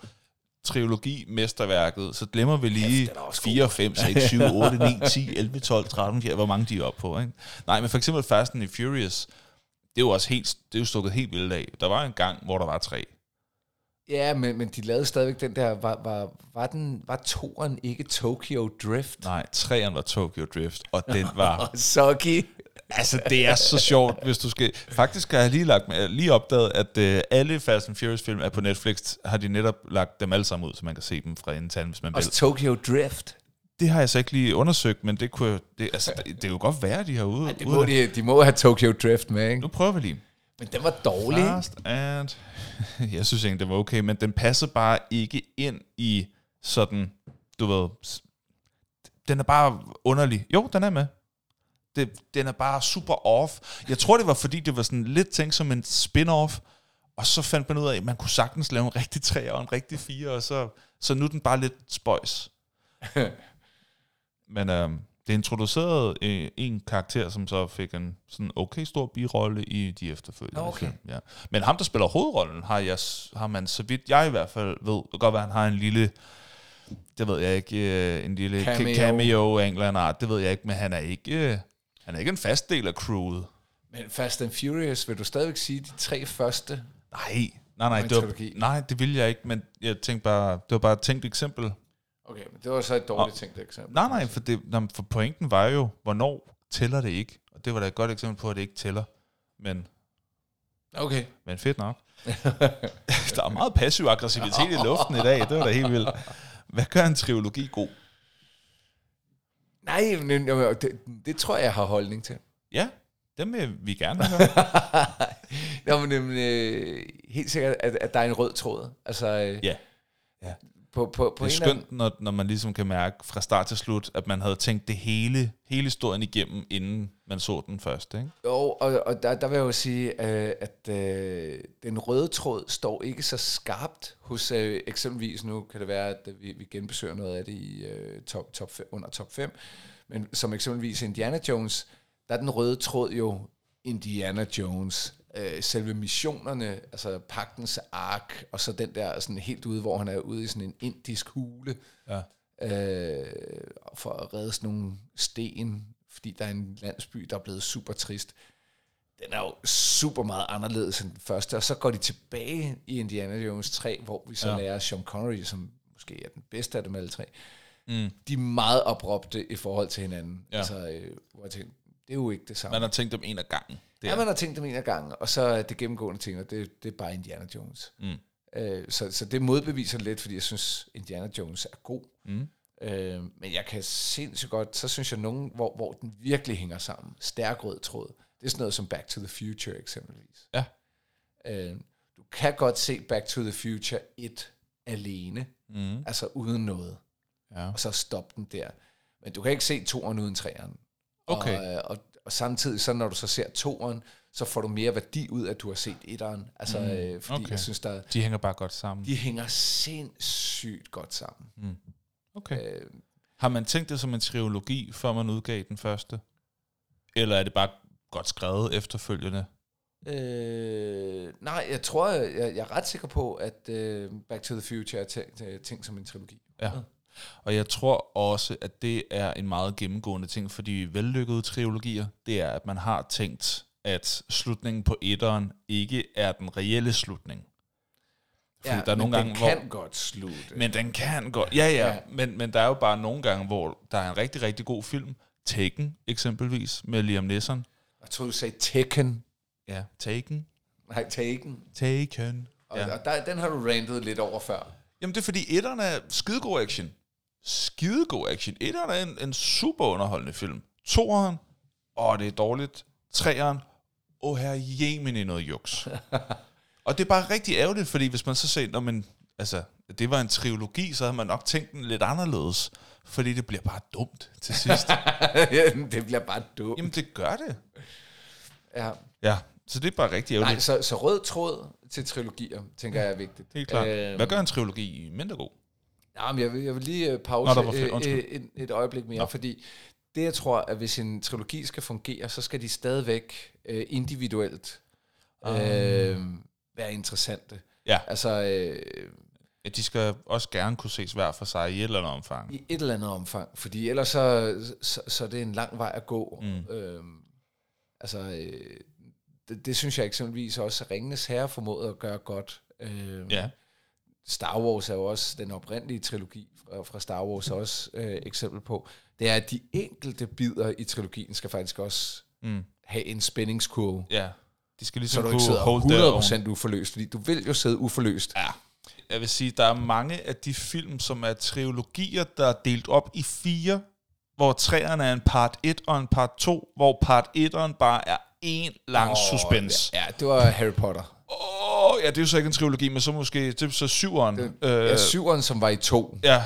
trilogi, mesterværket, så glemmer vi lige også 4, 5, 6, 7, 8, 9, 10, 11, 12, 13, 14, hvor mange de er oppe på. Ikke? Nej, men for eksempel Fast and Furious, det er jo også helt, det er jo stukket helt vildt af. Der var en gang, hvor der var tre. Ja, men, men de lavede stadigvæk den der, var, var, var, den, var toren ikke Tokyo Drift? Nej, træeren var Tokyo Drift, og den var... Soggy. Altså, det er så sjovt, hvis du skal... Faktisk har jeg lige, lagt, med- lige opdaget, at øh, alle Fast and Furious film er på Netflix, har de netop lagt dem alle sammen ud, så man kan se dem fra inden til anden, hvis man vil. Også Tokyo Drift. Det har jeg så ikke lige undersøgt, men det kunne det, altså, det, det er jo godt være, de har ude. Det må de, de må have Tokyo Drift med, ikke? Nu prøver vi lige. Men den var dårlig. Fast and... Jeg synes egentlig, det var okay, men den passer bare ikke ind i sådan, du ved... Den er bare underlig. Jo, den er med. Det, den er bare super off. Jeg tror, det var fordi, det var sådan lidt tænkt som en spin-off, og så fandt man ud af, at man kunne sagtens lave en rigtig 3 og en rigtig 4, og så, så nu er den bare lidt spøjs. Men øhm, det introducerede øh, en karakter, som så fik en sådan okay stor birolle i de efterfølgende okay. film. Ja. Men ham, der spiller hovedrollen, har, jeg, har man, så vidt jeg i hvert fald ved, det godt være, han har en lille, det ved jeg ikke, øh, en lille Cameo. cameo, cameo af en eller anden art, det ved jeg ikke, men han er ikke, øh, han er ikke en fast del af crewet. Men Fast and Furious, vil du stadigvæk sige de tre første? Nej, nej, nej, det var, trilogi. nej, det ville jeg ikke, men jeg tænkte bare, det var bare et tænkt eksempel. Okay, men det var så et dårligt tænkt eksempel. Nej, nej, for, det, nå, for pointen var jo, hvornår tæller det ikke? Og det var da et godt eksempel på, at det ikke tæller. Men, Okay. men fedt nok. Der er meget passiv aggressivitet i luften i dag, det var da helt vildt. Hvad gør en trilogi god? Nej, men, det, det tror jeg, jeg har holdning til. Ja, dem vil vi gerne høre. Nå, men, men øh, helt sikkert, at, at der er en rød tråd. Altså, øh, Ja. Ja. På, på, på Det er skønt, når, når man ligesom kan mærke fra start til slut, at man havde tænkt det hele, hele historien igennem, inden man så den først. Ikke? Jo, og, og der, der vil jeg jo sige, øh, at øh, den røde tråd står ikke så skarpt hos øh, eksempelvis, nu kan det være, at vi, vi genbesøger noget af det i øh, top, top under top 5, men som eksempelvis Indiana Jones, der er den røde tråd jo Indiana Jones, øh, selve missionerne, altså pagtens ark, og så den der sådan helt ude, hvor han er ude i sådan en indisk hule, Ja. øh, for at redde sådan nogle sten, fordi der er en landsby, der er blevet super trist. Den er jo super meget anderledes end den første, og så går de tilbage i Indiana Jones 3, hvor vi så Ja. lærer Sean Connery, som måske er den bedste af dem alle tre, Mm. de er meget opråbte i forhold til hinanden. Ja. Altså, øh, hvor jeg tænker, det er jo ikke det samme. Man har tænkt dem en af gangen. Det Ja, er. man har tænkt dem en af gangen, og så er det gennemgående ting, og det, det er bare Indiana Jones. Mm. Øh, så, så det modbeviser lidt, fordi jeg synes, Indiana Jones er god. Mm. Øh, men jeg kan sindssygt godt, så synes jeg nogen, hvor, hvor den virkelig hænger sammen. Stærk rød tråd. Det er sådan noget som Back to the Future eksempelvis. Ja. Øh, du kan godt se Back to the Future 1 alene, Mm. altså uden noget, Ja. og så stoppe den der. Men du kan ikke se toeren uden treeren. Okay. Og, øh, og, og samtidig, så når du så ser toeren, så får du mere værdi ud af, at du har set etteren. Altså, mm, øh, fordi okay. jeg synes, der, De hænger bare godt sammen. de hænger sindssygt godt sammen. Okay. Øh, Har man tænkt det som en trilogi, før man udgav den første? Eller er det bare godt skrevet efterfølgende? Øh, nej, jeg tror, jeg, jeg er ret sikker på, at øh, Back to the Future er tænkt, tænkt som en trilogi. Ja. Og jeg tror også, at det er en meget gennemgående ting for de vellykkede trilogier. Det er, at man har tænkt, at slutningen på etteren ikke er den reelle slutning. Fordi der er men nogle gange, den hvor... kan godt slutte. Men den kan godt. Ja, ja. Ja. Men, men der er jo bare nogle gange, hvor der er en rigtig, rigtig god film. Taken, eksempelvis, med Liam Neeson. jeg tror, du sagde Tekken. Ja, Taken. Nej, Taken. Taken. Og, Ja. ja. og der, den har du rantet lidt over før. Jamen, det er fordi, etteren er skidegod action. Skidegod action. Etteren er en, en super underholdende film. Toeren, åh, det er dårligt. Treeren, åh, her Yemen i noget juks. og det er bare rigtig ærgerligt, fordi hvis man så ser, når man, altså, det var en trilogi, så havde man nok tænkt den lidt anderledes. Fordi det bliver bare dumt til sidst. det bliver bare dumt. Jamen, det gør det. Ja. Ja, så det er bare rigtig Nej, ærgerligt. så, så rød tråd til trilogier, tænker jeg er vigtigt. Helt klart. Øhm, Hvad gør en trilogi mindre god? Jamen, jeg vil, jeg vil lige øh, pause Nå, flere. øh, øh, et, et øjeblik mere, Nå. fordi det, jeg tror, at hvis en trilogi skal fungere, så skal de stadigvæk øh, individuelt øh, være interessante. Ja. Altså øh, Ja, de skal også gerne kunne ses hver for sig i et eller andet omfang. i et eller andet omfang, fordi ellers så, så, så er det en lang vej at gå. Mm. Øh, altså, øh, det, det synes jeg eksempelvis også, at Ringenes Herre formåede at gøre godt. Øh, Ja. Star Wars er jo også den oprindelige trilogi fra, fra Star Wars også øh, eksempel på. Det er, at de enkelte bidder i trilogien skal faktisk også Mm. have en spændingskurve, Ja. De skal så ligesom du kunne ikke sidder hold their own. 100% uforløst, fordi du vil jo sidde uforløst. Ja. Jeg vil sige, der er mange af de film, som er trilogier, der er delt op i fire, hvor træerne er en part 1 og en part 2, hvor part 1'eren bare er en lang oh, suspense. Ja, det var Harry Potter. Ja, det er jo så ikke en trilogi, men så måske, det er så syveren. Det, øh, ja, syveren, som var i to. ja.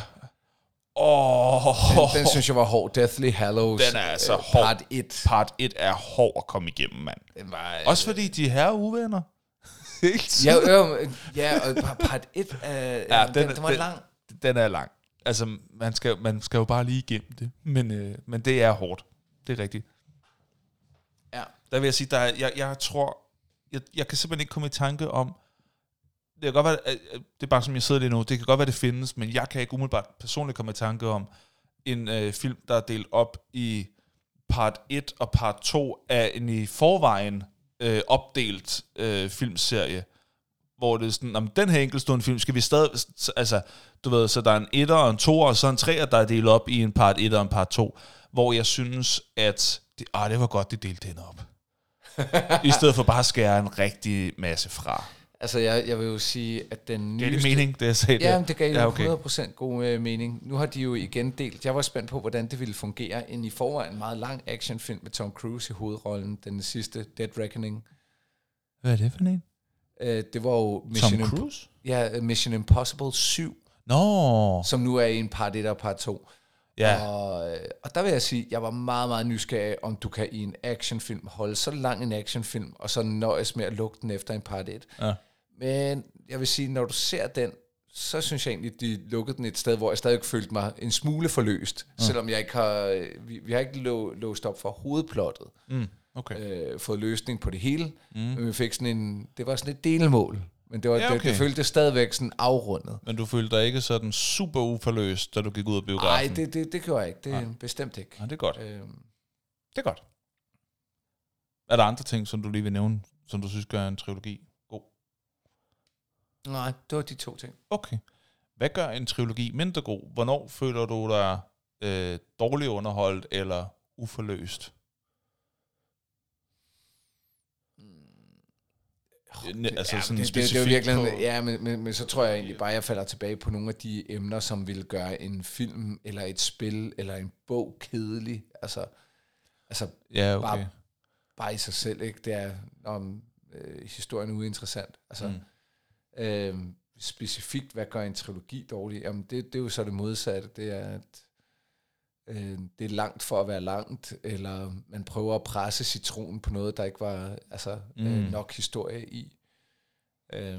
Oh, Den, den synes jeg var hård. Deathly Hallows. Den er altså øh, hård. Part 1. part 1 er hård at komme igennem, mand. Den var, øh, Også fordi de her uvenner. Ja, øh, ja, og par- part 1, øh, ja, den, den, den var den, lang. Den er lang. Altså, man skal, man skal jo bare lige igennem det. Men, øh, men det er hårdt. Det er rigtigt. Ja. Der vil jeg sige, der er, jeg, jeg tror, jeg, jeg kan simpelthen ikke komme i tanke om, det kan godt være, at- det er bare som jeg sidder lige nu, det kan godt være, det findes, men jeg kan ikke umiddelbart personligt komme i tanke om en øh, film, der er delt op i part 1 og part 2 af en i forvejen øh, opdelt øh, filmserie, hvor det er sådan, om den her enkeltstående film, skal vi stadig, altså, du ved, så der er en etter og en toer, og så en treer, der er delt op i en part 1 og en part 2, hvor jeg synes, at det, ah, det var godt, det delte den op. I stedet for bare at skære en rigtig masse fra. Altså, jeg, jeg vil jo sige, at den Giver det nyeste... mening, det jeg sagde Ja, der? det gav Ja, okay. okay. 100% god øh, mening. Nu har de jo igen delt. Jeg var spændt på, hvordan det ville fungere. En i forvejen meget lang actionfilm med Tom Cruise i hovedrollen. Den sidste, Dead Reckoning. Hvad er det for en? Øh, det var jo Mission, Tom Imp- Cruise? ja, Mission Impossible 7, Nå, som nu er i en part 1 og part 2. ja. Og, øh, og der vil jeg sige, jeg var meget, meget nysgerrig, om du kan i en actionfilm holde så lang en actionfilm, og så nøjes med at lukke den efter en part 1. ja. Men jeg vil sige, når du ser den, så synes jeg egentlig, de lukkede den et sted, hvor jeg stadig følte mig en smule forløst, mm. selvom jeg ikke har, vi, vi har ikke lå, låst op for hovedplottet, Mm, okay. øh, fået løsning på det hele, mm. men vi fik sådan en, det var sådan et delmål, Men det, var, Ja, okay. det, det føltes stadigvæk sådan afrundet. Men du følte dig ikke sådan super uforløst, da du gik ud af biografen? Nej, det, det, det gjorde jeg ikke. Det Nej. er bestemt ikke. Ja, det er godt. Øhm, Det er godt. Er der andre ting, som du lige vil nævne, som du synes gør en trilogi? Nej, det var de to ting. Okay. Hvad gør en trilogi mindre god? Hvornår føler du dig øh, dårligt underholdt eller uforløst? Ne- altså sådan det, det, det er virkelig, på- ja, men, men, men så tror jeg egentlig bare, jeg falder tilbage på nogle af de emner, som vil gøre en film, eller et spil, eller en bog kedelig. Altså, altså Ja, okay. bare- bare i sig selv, ikke? Det er om øh, historien er uinteressant. Altså, Mm. Øh, specifikt, hvad gør en trilogi dårlig? Jamen, det, det er jo så det modsatte. Det er, at øh, det er langt for at være langt, eller man prøver at presse citronen på noget, der ikke var altså, mm. Mm. øh, nok historie i. Øh,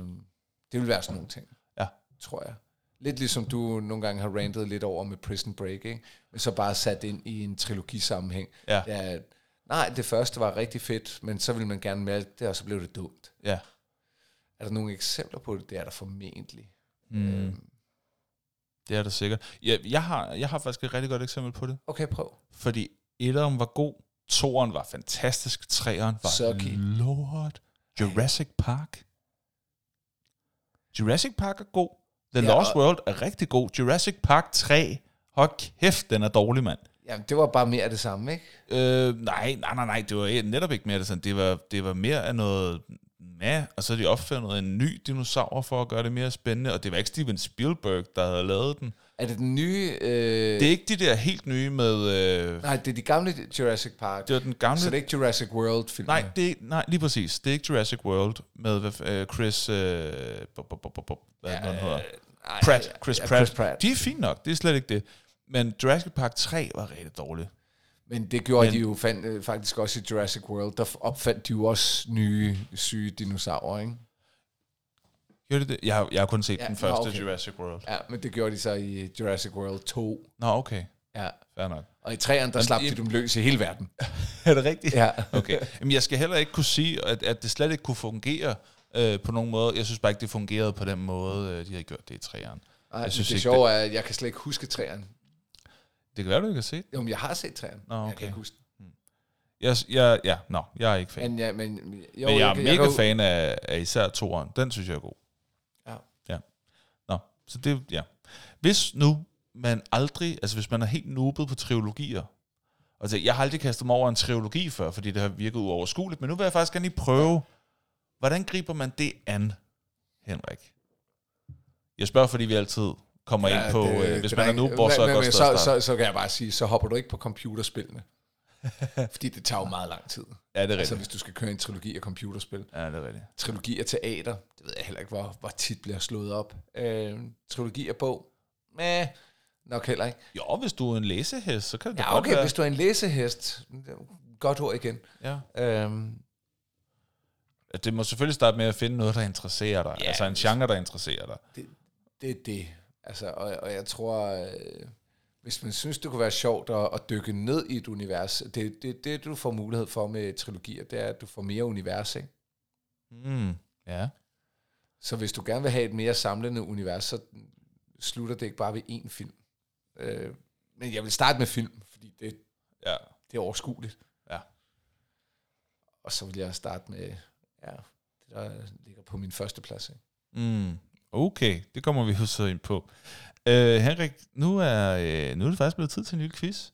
det vil være sådan nogle ting, Ja. tror jeg. Lidt ligesom du nogle gange har rantet lidt over med Prison Break, ikke? men så bare sat ind i en trilogisammenhæng. Ja. Er, nej, det første var rigtig fedt, men så ville man gerne med det, og så blev det dumt. Ja. Er der nogle eksempler på det? Det er der formentlig. Mm. Øhm, Det er det sikkert. Ja, jeg, har, jeg har faktisk et rigtig godt eksempel på det. okay, prøv. Fordi etteren var god, toeren var fantastisk, treeren var Sucky. lort. Jurassic Park. Jurassic Park er god. The Ja, Lost World er rigtig god. Jurassic Park 3, hold kæft, den er dårlig, mand. Jamen, det var bare mere af det samme, ikke? Øh, nej, nej, nej, nej, det var netop ikke mere det sådan. Det var, det var mere af noget med, og så har de opfundet en ny dinosaur for at gøre det mere spændende, og det var ikke Steven Spielberg, der havde lavet den. Er det den nye... Øh, Det er ikke de der helt nye med... Øh, Nej, det er de gamle Jurassic Park. det var den gamle... så det er ikke Jurassic World-film. Nej, det er, nej, lige præcis. Det er ikke Jurassic World med øh, Chris... Øh, hvad ja, hedder? Nej, Pratt. Chris, ja, Pratt. Chris Pratt. De er fint nok, det er slet ikke det. Men Jurassic Park 3 var rigtig dårlig. Men det gjorde Men- de jo fandt, øh, faktisk også i Jurassic World. Der opfandt de jo også nye syge dinosaurer, ikke? Gjorde de det? Jeg har, jeg har kun set Ja, den første okay. Jurassic World. Ja, men det gjorde de så i Jurassic World 2. Nå, okay. Ja. Fair nok. Og i træerne, der Men slap i- de dem løs i hele verden. Er det rigtigt? Ja. Okay. Jamen, jeg skal heller ikke kunne sige, at, at det slet ikke kunne fungere øh, på nogen måde. Jeg synes bare ikke, det fungerede på den måde, øh, de havde gjort det i træerne. Ej, Jeg synes det sjove er, at jeg kan slet ikke huske træerne. Det kan være, du ikke har set. Jo, men jeg har set træerne. Nå, Jeg okay. kan ikke huske den. Jeg, jeg, ja, nå, jeg er ikke fan. Men, ja, men, jo, Men jeg er kan- mega kan, fan af, af især toeren. Den synes jeg er god. Ja. Ja. Nå, så det, ja. Hvis nu man aldrig, altså hvis man er helt nubet på trilogier, altså jeg har aldrig kastet mig over en trilogi før, fordi det har virket uoverskueligt, men nu vil jeg faktisk gerne lige prøve, hvordan griber man det an, Henrik? Jeg spørger, fordi vi altid kommer ja, ind på, det, øh, hvis det man er noob, hvor så er godt så, så, så kan jeg bare sige, så hopper du ikke på computerspillene. Fordi det tager jo meget lang tid. Ja, det er Altså rigtigt. hvis du skal køre en trilogi af computerspil. Ja, det er rigtigt. Trilogi af teater, det ved jeg heller ikke, hvor, hvor tit bliver slået op. Øh, trilogi af bog, Mæh, nok heller ikke. Jo, hvis du er en læsehest, så kan det Ja, godt okay, være. hvis du er en læsehest, godt ord igen. Ja. Øhm, Det må selvfølgelig starte med at finde noget, der interesserer dig. Ja, altså en genre, der interesserer dig. det, det er det. Altså, og, og jeg tror, øh, hvis man synes, det kunne være sjovt at, at dykke ned i et univers, det, det, det du får mulighed for med trilogier, det er, at du får mere univers, ikke? Mm. Ja. Så hvis du gerne vil have et mere samlende univers, så slutter det ikke bare ved én film. Øh, men jeg vil starte med film, fordi det, Ja. det er overskueligt. Ja. Og så vil jeg starte med, ja, det der ligger på min første plads. Ikke? Mm. Okay, det kommer vi jo så ind på. Uh, Henrik, nu er, uh, nu er det faktisk blevet tid til en lille quiz.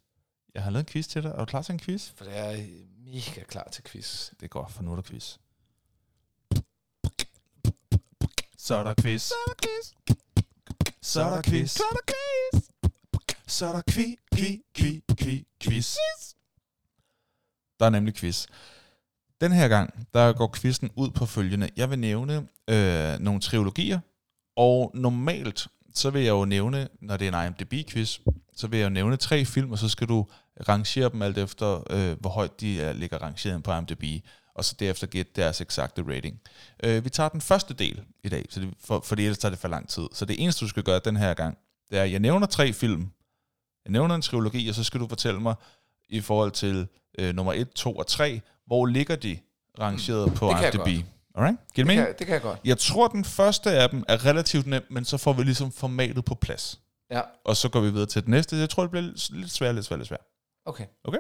Jeg har lavet en quiz til dig. Er du klar til en quiz? For det er mega klar til quiz. Det godt, for nu er der quiz. Så er der quiz. Så er der quiz. Så er der quiz. Så er der quiz. Så er der kvi, kvi, kvi, kvi, quiz. Der er nemlig quiz. Den her gang, der går quizzen ud på følgende. Jeg vil nævne øh, nogle trilogier, og normalt, så vil jeg jo nævne, når det er en IMDb-quiz, så vil jeg jo nævne tre film, og så skal du rangere dem alt efter, øh, hvor højt de er, ligger rangeret på IMDb, og så derefter gætte deres eksakte rating. Øh, vi tager den første del i dag, så det, for, fordi ellers tager det for lang tid. Så det eneste, du skal gøre den her gang, det er, at jeg nævner tre film, jeg nævner en trilogi, og så skal du fortælle mig i forhold til øh, nummer 1, 2 og 3, hvor ligger de rangeret på kan jeg IMDb? Alright? Giver det Det mening? kan, det kan jeg godt. Jeg tror, den første af dem er relativt nem, men så får vi ligesom formatet på plads. Ja, Og så går vi videre til den næste. Jeg tror, det bliver lidt svært, lidt svært, lidt svært. okay. Okay?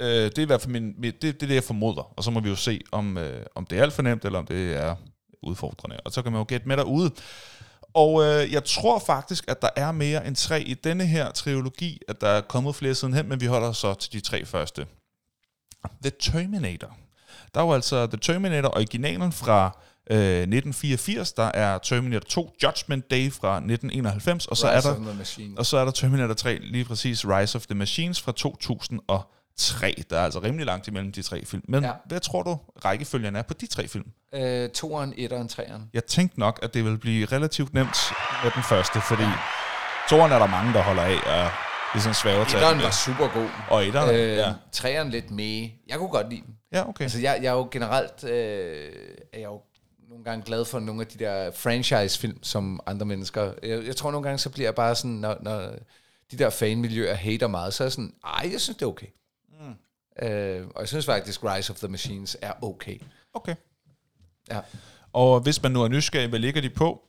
Øh, det er i hvert fald min, det, det er det, jeg formoder. Og så må vi jo se, om, øh, om det er alt for nemt, eller om det er udfordrende. Og så kan man jo gætte med derude. Og øh, jeg tror faktisk, at der er mere end tre i denne her trilogi, at der er kommet flere sidenhen, men vi holder så til de tre første. The Terminator. Der er jo altså The Terminator originalen fra øh, 1984, der er Terminator 2 Judgment Day fra 1991, og så er Rise der the Machine. og så er der Terminator 3, lige præcis Rise of the Machines fra 2003. Der er altså rimelig langt imellem de tre film. Men ja. Ja. hvad tror du, rækkefølgen er på de tre film? Øh, toeren, etteren, treeren. Jeg tænkte nok, at det vil blive relativt nemt med den første, fordi toeren er der mange, der holder af, og det er sådan svæver til. Etteren var super god. Og etteren, Øh, ja. Treeren lidt med. Jeg kunne godt lide den. Ja, okay. Altså, jeg, jeg er jo generelt øh, er jeg jo nogle gange glad for nogle af de der franchise-film, som andre mennesker... Jeg, jeg tror nogle gange, så bliver jeg bare sådan, når, når de der fanmiljøer hater meget, så er jeg sådan, ej, jeg synes, det er okay. Mm. Øh, og jeg synes faktisk, Rise of the Machines er okay. okay. Ja. Og hvis man nu er nysgerrig, hvad ligger de på?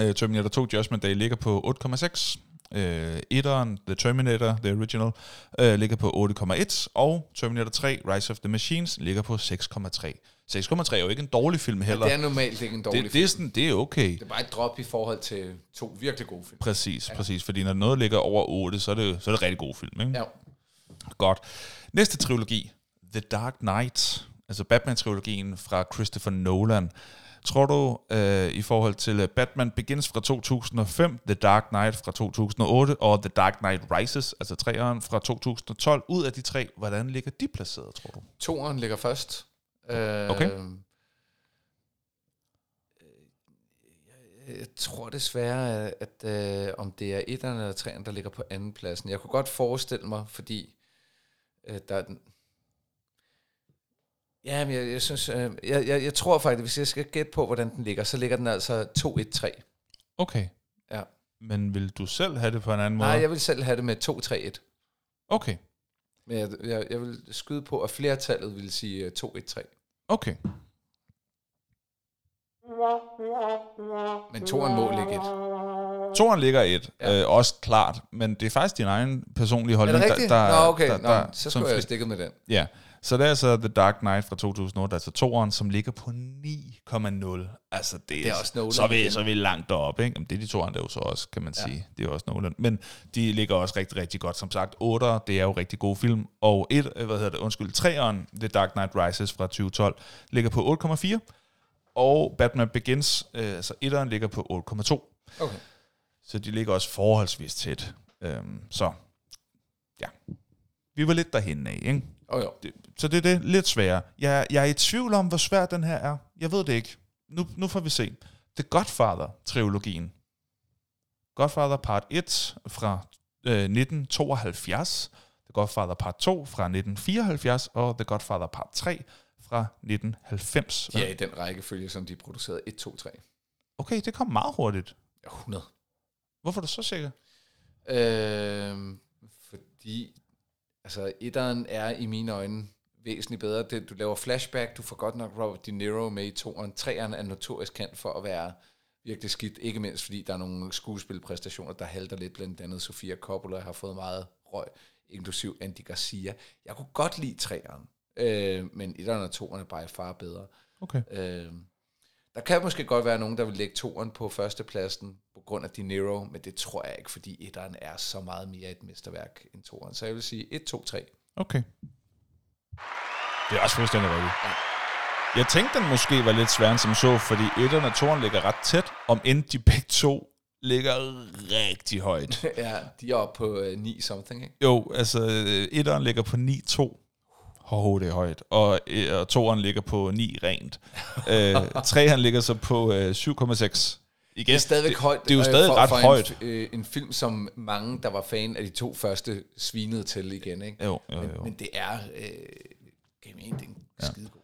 Øh, Terminator 2 Judgment Day ligger på 8,6. Øh, etteren, The Terminator, The Original, øh, ligger på 8,1. Og Terminator 3, Rise of the Machines, ligger på 6,3. 6,3 er jo ikke en dårlig film heller. Det er normalt ikke en dårlig det, film. det, er sådan, det er okay. Det er bare et drop i forhold til to virkelig gode film. Præcis, ja. præcis. Fordi når noget ligger over 8, så er det, så er det rigtig god film. Ikke? Ja. Godt. Næste trilogi, The Dark Knight, altså Batman-trilogien fra Christopher Nolan. Tror du, øh, i forhold til øh, Batman Begins fra 2005, The Dark Knight fra 2008 og The Dark Knight Rises, altså træeren fra 2012, ud af de tre, hvordan ligger de placeret, tror du? Toeren ligger først. Øh, Okay. Jeg, jeg tror desværre, at, at øh, om det er etteren eller treeren, der ligger på anden pladsen. Jeg kunne godt forestille mig, fordi øh, der er. Ja, men jeg, jeg synes, øh, jeg, jeg, jeg tror faktisk, hvis jeg skal gætte på, hvordan den ligger, så ligger den altså 2-1-3. Okay. Ja. Men vil du selv have det på en anden måde? Nej, jeg vil selv have det med 2-3-1. Okay. Men jeg, jeg, jeg vil skyde på, at flertallet vil sige øh, 2-1-3. Okay. Men toeren må ligge et. Toren ligger et, Ja. øh, også klart, men det er faktisk din egen personlige Er holdning. det rigtigt? Der, der, Nå, okay. Der, Nå, der, så som skulle jeg have stikket med den. Ja, så det er altså The Dark Knight fra 2008, altså toeren, som ligger på 9,0. Altså det, Det er også Nolan så er, vi, så er vi langt deroppe, ikke? Jamen, det er de to andre jo så også, kan man Ja. sige. Det er også Nolan. Men de ligger også rigtig, rigtig godt. Som sagt, 8, det er jo rigtig god film. Og et, øh, hvad hedder det, undskyld, 3'eren, The Dark Knight Rises fra 2012, ligger på 8,4. Og Batman Begins, øh, altså 1'eren, ligger på 8,2. Okay. Så de ligger også forholdsvis tæt. Øhm, så ja, vi var lidt derhen af, ikke? Oh, jo. Det, så det er det lidt sværere. Jeg, jeg er i tvivl om, hvor svær den her er. Jeg ved det ikke. Nu, nu får vi se. The Godfather-trilogien. Godfather Part 1 fra øh, 1972. The Godfather Part 2 fra 1974. Og The Godfather Part 3 fra 1990. De er i den rækkefølge, som de producerede 1, 2, 3. Okay, det kom meget hurtigt. Ja, 100. Hvorfor er du så sikker? Øhm, fordi altså etteren er i mine øjne væsentligt bedre. Det, du laver flashback, du får godt nok Robert De Niro med i toeren. Treeren er notorisk kendt for at være virkelig skidt, ikke mindst fordi der er nogle skuespilpræstationer, der halter lidt, blandt andet Sofia Coppola har fået meget røg, inklusiv Andy Garcia. Jeg kunne godt lide treeren, øh, men etteren og toeren er bare far bedre. Okay. Øh, der kan måske godt være nogen, der vil lægge toeren på førstepladsen grund af De Niro, men det tror jeg ikke, fordi etteren er så meget mere et mesterværk end toeren. Så jeg vil sige 1, 2, 3. Okay. Det er også fuldstændig rigtigt. Jeg tænkte, den måske var lidt sværere end som så, fordi etteren og toeren ligger ret tæt, om end de begge to ligger rigtig højt. ja, de er oppe på uh, 9 something, ikke? Jo, altså øh, etteren ligger på 9,2. Hov, det er højt. Og, øh, og toeren ligger på 9 rent. øh, treeren ligger så på øh, 7,6. Igen, Det er stadigvæk det, højt. Det er jo øh, stadig for, ret for højt. En, øh, en film, som mange, der var fan af de to første, svinede til igen, ikke? Jo, jo, Men, jo. men det er... Øh, kan jeg mene, det er en ja. skidegod film.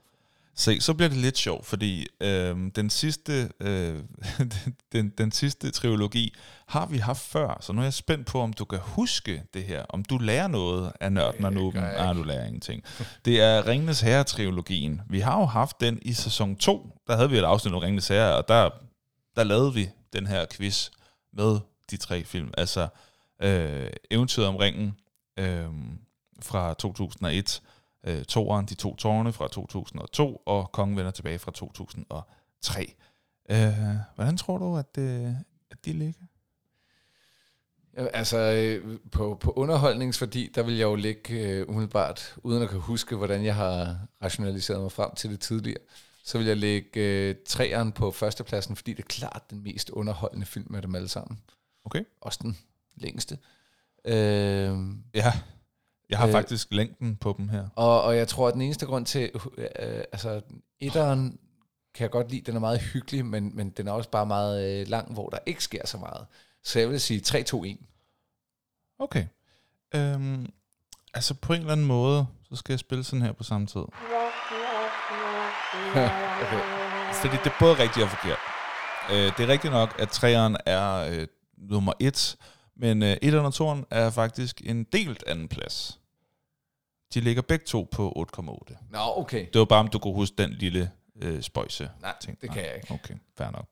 Se, så bliver det lidt sjovt, fordi øh, den, sidste, øh, den, den sidste trilogi har vi haft før, så nu er jeg spændt på, om du kan huske det her, om du lærer noget af nørden og nuben. Nej, du lærer ingenting. Det er Ringenes Herre-trilogien. Vi har jo haft den i sæson 2, der havde vi et afsnit om Ringenes Herre, og der, der lavede vi den her quiz med de tre film. Altså øh, Eventyret om ringen øh, fra 2001, øh, Toren, De to tårne fra 2002, og Kongen vender tilbage fra 2003. Øh, hvordan tror du, at, øh, at de ligger? Altså, øh, på, på underholdningsværdi, der vil jeg jo ligge øh, umiddelbart, uden at kunne huske, hvordan jeg har rationaliseret mig frem til det tidligere, så vil jeg lægge øh, træeren på førstepladsen, fordi det er klart den mest underholdende film af dem alle sammen. Okay. Også den længste. Øh, Ja, jeg har øh, faktisk længden på dem her. og, og jeg tror, at den eneste grund til, øh, altså, etteren kan jeg godt lide, den er meget hyggelig, men, men den er også bare meget øh, lang, hvor der ikke sker så meget. Så jeg vil sige 3, 2, 1. Okay. Øhm, altså på en eller anden måde, så skal jeg spille sådan her på samme tid. okay. Fordi det er både rigtigt og forkert. Øh, det er rigtigt nok, at træeren er øh, nummer et, men øh, et og toeren er faktisk en delt anden plads. De ligger begge to på 8,8. Nå, okay. Det var bare, om du kunne huske den lille øh, spøjse. Nej, ting. det kan jeg ikke. Okay, fair nok.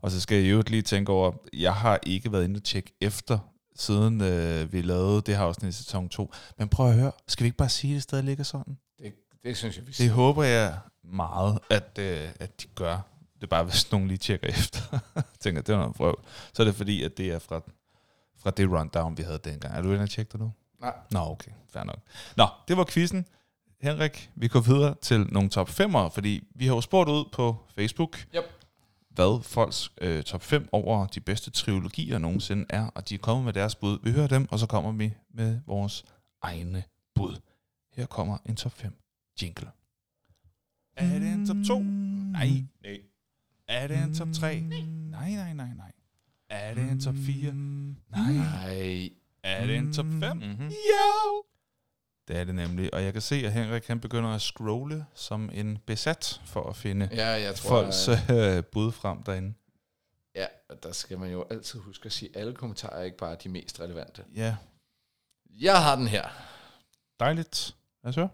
Og så skal jeg jo lige tænke over, jeg har ikke været inde og tjekke efter, siden øh, vi lavede det her afsnit i sæson 2. Men prøv at høre, skal vi ikke bare sige, at det stadig ligger sådan? Det, synes jeg, vi Det håber jeg meget, at, øh, at de gør. Det er bare, hvis nogen lige tjekker efter. Tænker, det var noget prøv. Så er det fordi, at det er fra, fra det rundown, vi havde dengang. Er du inde og tjekke det nu? Nej. Nå, okay. Fair nok. Nå, det var quizzen. Henrik, vi går videre til nogle top 5'ere, fordi vi har jo spurgt ud på Facebook, Yep. hvad folks øh, top 5 over de bedste trilogier nogensinde er, og de er kommet med deres bud. Vi hører dem, og så kommer vi med vores egne bud. Her kommer en top 5 jingle. Er det en top 2? Nej. Nej. Er det en top 3? Nej, nej, nej, nej. Er det en top 4? Nej. Nej. Er det en top 5? Mm-hmm. Jo! Det er det nemlig. Og jeg kan se, at Henrik han begynder at scrolle som en besat for at finde Ja, jeg tror, folks at, øh, bud frem derinde. ja, og der skal man jo altid huske at sige, at alle kommentarer er ikke bare de mest relevante. Ja, Jeg har den her. dejligt. Hvad så?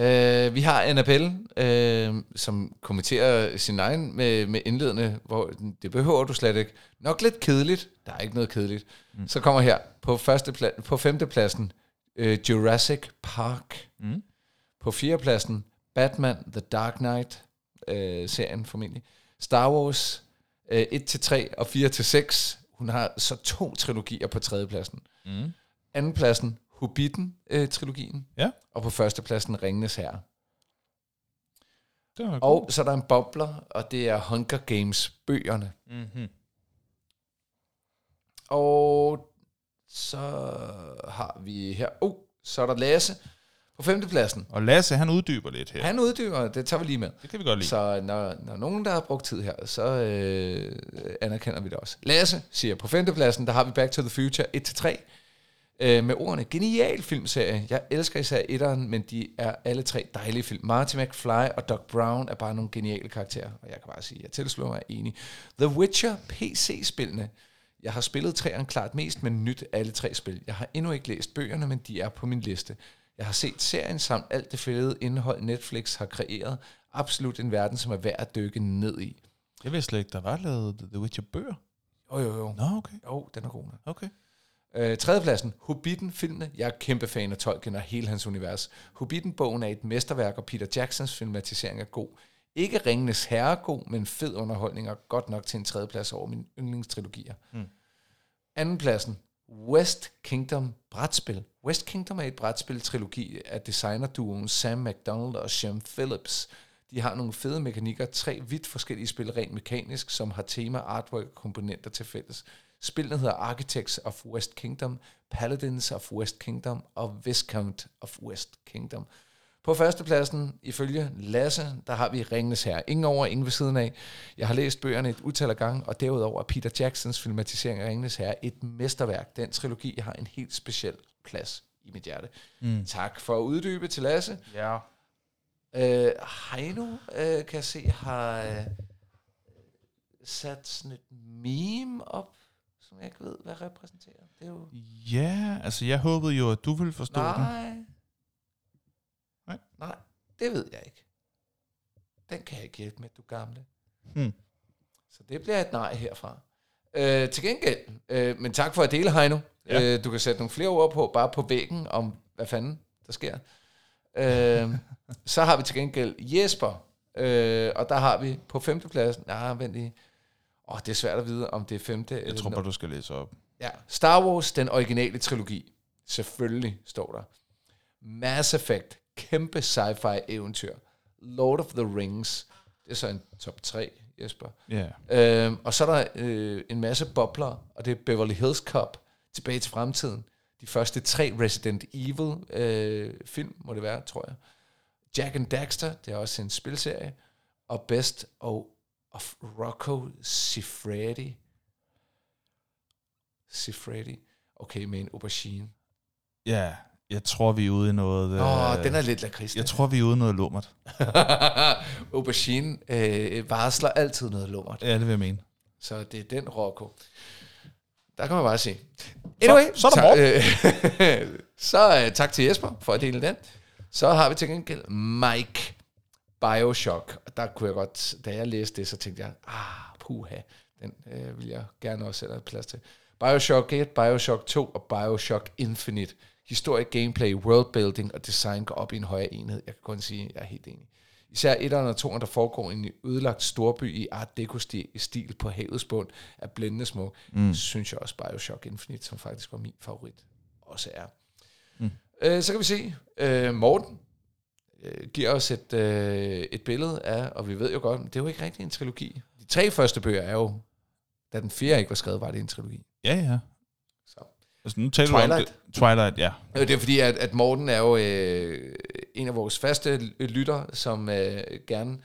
Uh, vi har Annabelle, uh, som kommenterer sin egen med, med indledende, hvor det behøver du slet ikke. Nok lidt kedeligt. Der er ikke noget kedeligt. Mm. Så kommer her på, første pla- på femtepladsen uh, Jurassic Park. Mm. På fjerdepladsen Batman The Dark Knight, øh, serien formentlig. Star Wars øh, 1-3 og 4-6. Hun har så to trilogier på tredjepladsen. Mm. Andenpladsen Hobbiten-trilogien. Ja. Og på førstepladsen Ringenes Herre. Det Og så er der en bobler, og det er Hunger Games-bøgerne. Mm-hmm. Og så har vi her... Oh, så er der Lasse på femtepladsen. Og Lasse, han uddyber lidt her. Han uddyber, det tager vi lige med. Det kan vi godt lide. Så når, når nogen, der har brugt tid her, så øh, anerkender vi det også. Lasse siger, på femtepladsen, der har vi Back to the Future 1-3, øh, med ordene, genial filmserie. Jeg elsker især etteren, men de er alle tre dejlige film. Marty McFly og Doc Brown er bare nogle geniale karakterer, og jeg kan bare sige, at jeg tilslutter mig enig. The Witcher PC-spillene. Jeg har spillet træerne klart mest, men nyt alle tre spil. Jeg har endnu ikke læst bøgerne, men de er på min liste. Jeg har set serien samt alt det fede indhold, Netflix har kreeret. Absolut en verden, som er værd at dykke ned i. Jeg vidste slet ikke, der var lavet The Witcher bøger. Jo, jo, jo. Nå, okay. Jo, den er god. Okay. Øh, tredjepladsen, Hobbiten-filmene. Jeg er kæmpe fan af Tolkien og hele hans univers. Hobbiten-bogen er et mesterværk, og Peter Jacksons filmatisering er god. Ikke Ringenes Herre god, men fed underholdning og godt nok til en tredjeplads over mine yndlingstrilogier. Hmm. Andenpladsen, West Kingdom brætspil. West Kingdom er et brætspil-trilogi af designerduoen Sam McDonald og Shem Phillips. De har nogle fede mekanikker, tre vidt forskellige spil rent mekanisk, som har tema, artwork og komponenter til fælles. Spillene hedder Architects of West Kingdom, Paladins of West Kingdom og Viscount of West Kingdom. På førstepladsen, ifølge Lasse, der har vi Ringenes Herre. Ingen over, ingen ved siden af. Jeg har læst bøgerne et utal af gange, og derudover er Peter Jacksons filmatisering af Ringenes Herre et mesterværk. Den trilogi har en helt speciel plads i mit hjerte. Mm. Tak for at uddybe til Lasse. Ja. Øh, Heino, øh, kan jeg se, har øh, sat sådan et meme op, som jeg ikke ved, hvad repræsenterer. Det er jo... Ja, altså jeg håbede jo, at du ville forstå den. Nej. Nej. Nej, det ved jeg ikke. Den kan jeg ikke hjælpe med, du gamle. Hmm. Så det bliver et nej herfra. Øh, til gengæld, øh, men tak for at dele, Heino. Ja. Øh, du kan sætte nogle flere ord på, bare på væggen, om hvad fanden der sker. Øh, så har vi til gengæld Jesper, øh, og der har vi på femtepladsen, nej, vent lige. Åh, det er svært at vide, om det er femte Jeg tror bare, du skal læse op. Ja, Star Wars, den originale trilogi. Selvfølgelig står der. Mass Effect, kæmpe sci-fi eventyr. Lord of the Rings, det er så en top 3, Jesper. Ja. Øhm, og så er der øh, en masse bobler, og det er Beverly Hills Cop, Tilbage til fremtiden. De første tre Resident Evil øh, film, må det være, tror jeg. Jack and Daxter, det er også en spilserie. Og Best of, of Rocco Siffredi. Siffredi. Okay, med en aubergine. Ja, jeg tror, vi er ude i noget... Åh, øh, den er lidt lakrids. Jeg tror, vi er ude i noget lummert. aubergine øh, varsler altid noget lummert. Ja, det vil jeg mene. Så det er den Rocco. Der kan man bare se. Anyway, så er der tak, øh, så uh, tak til Jesper for at dele den. Så har vi til gengæld Mike Bioshock. Og der kunne jeg godt, da jeg læste det, så tænkte jeg, ah, puha, den øh, vil jeg gerne også sætte plads til. Bioshock 1, Bioshock 2 og Bioshock Infinite. Historie, gameplay, worldbuilding og design går op i en højere enhed. Jeg kan kun sige, at jeg er helt enig. Især et og to, der foregår i en ødelagt storby i art deco-stil på havets bund, er blændende smuk. Mm. Synes jeg også Bioshock Infinite, som faktisk var min favorit, også er. Mm. Øh, så kan vi se, øh, Morten øh, giver os et, øh, et billede af, og vi ved jo godt, det er jo ikke rigtig en trilogi. De tre første bøger er jo, da den fjerde ikke var skrevet, var det en trilogi. Ja, ja. Så. Altså, nu taler du om Twilight. det. Twilight, ja. Øh, Det er fordi, at, at Morten er jo øh, en af vores faste lytter, som øh, gerne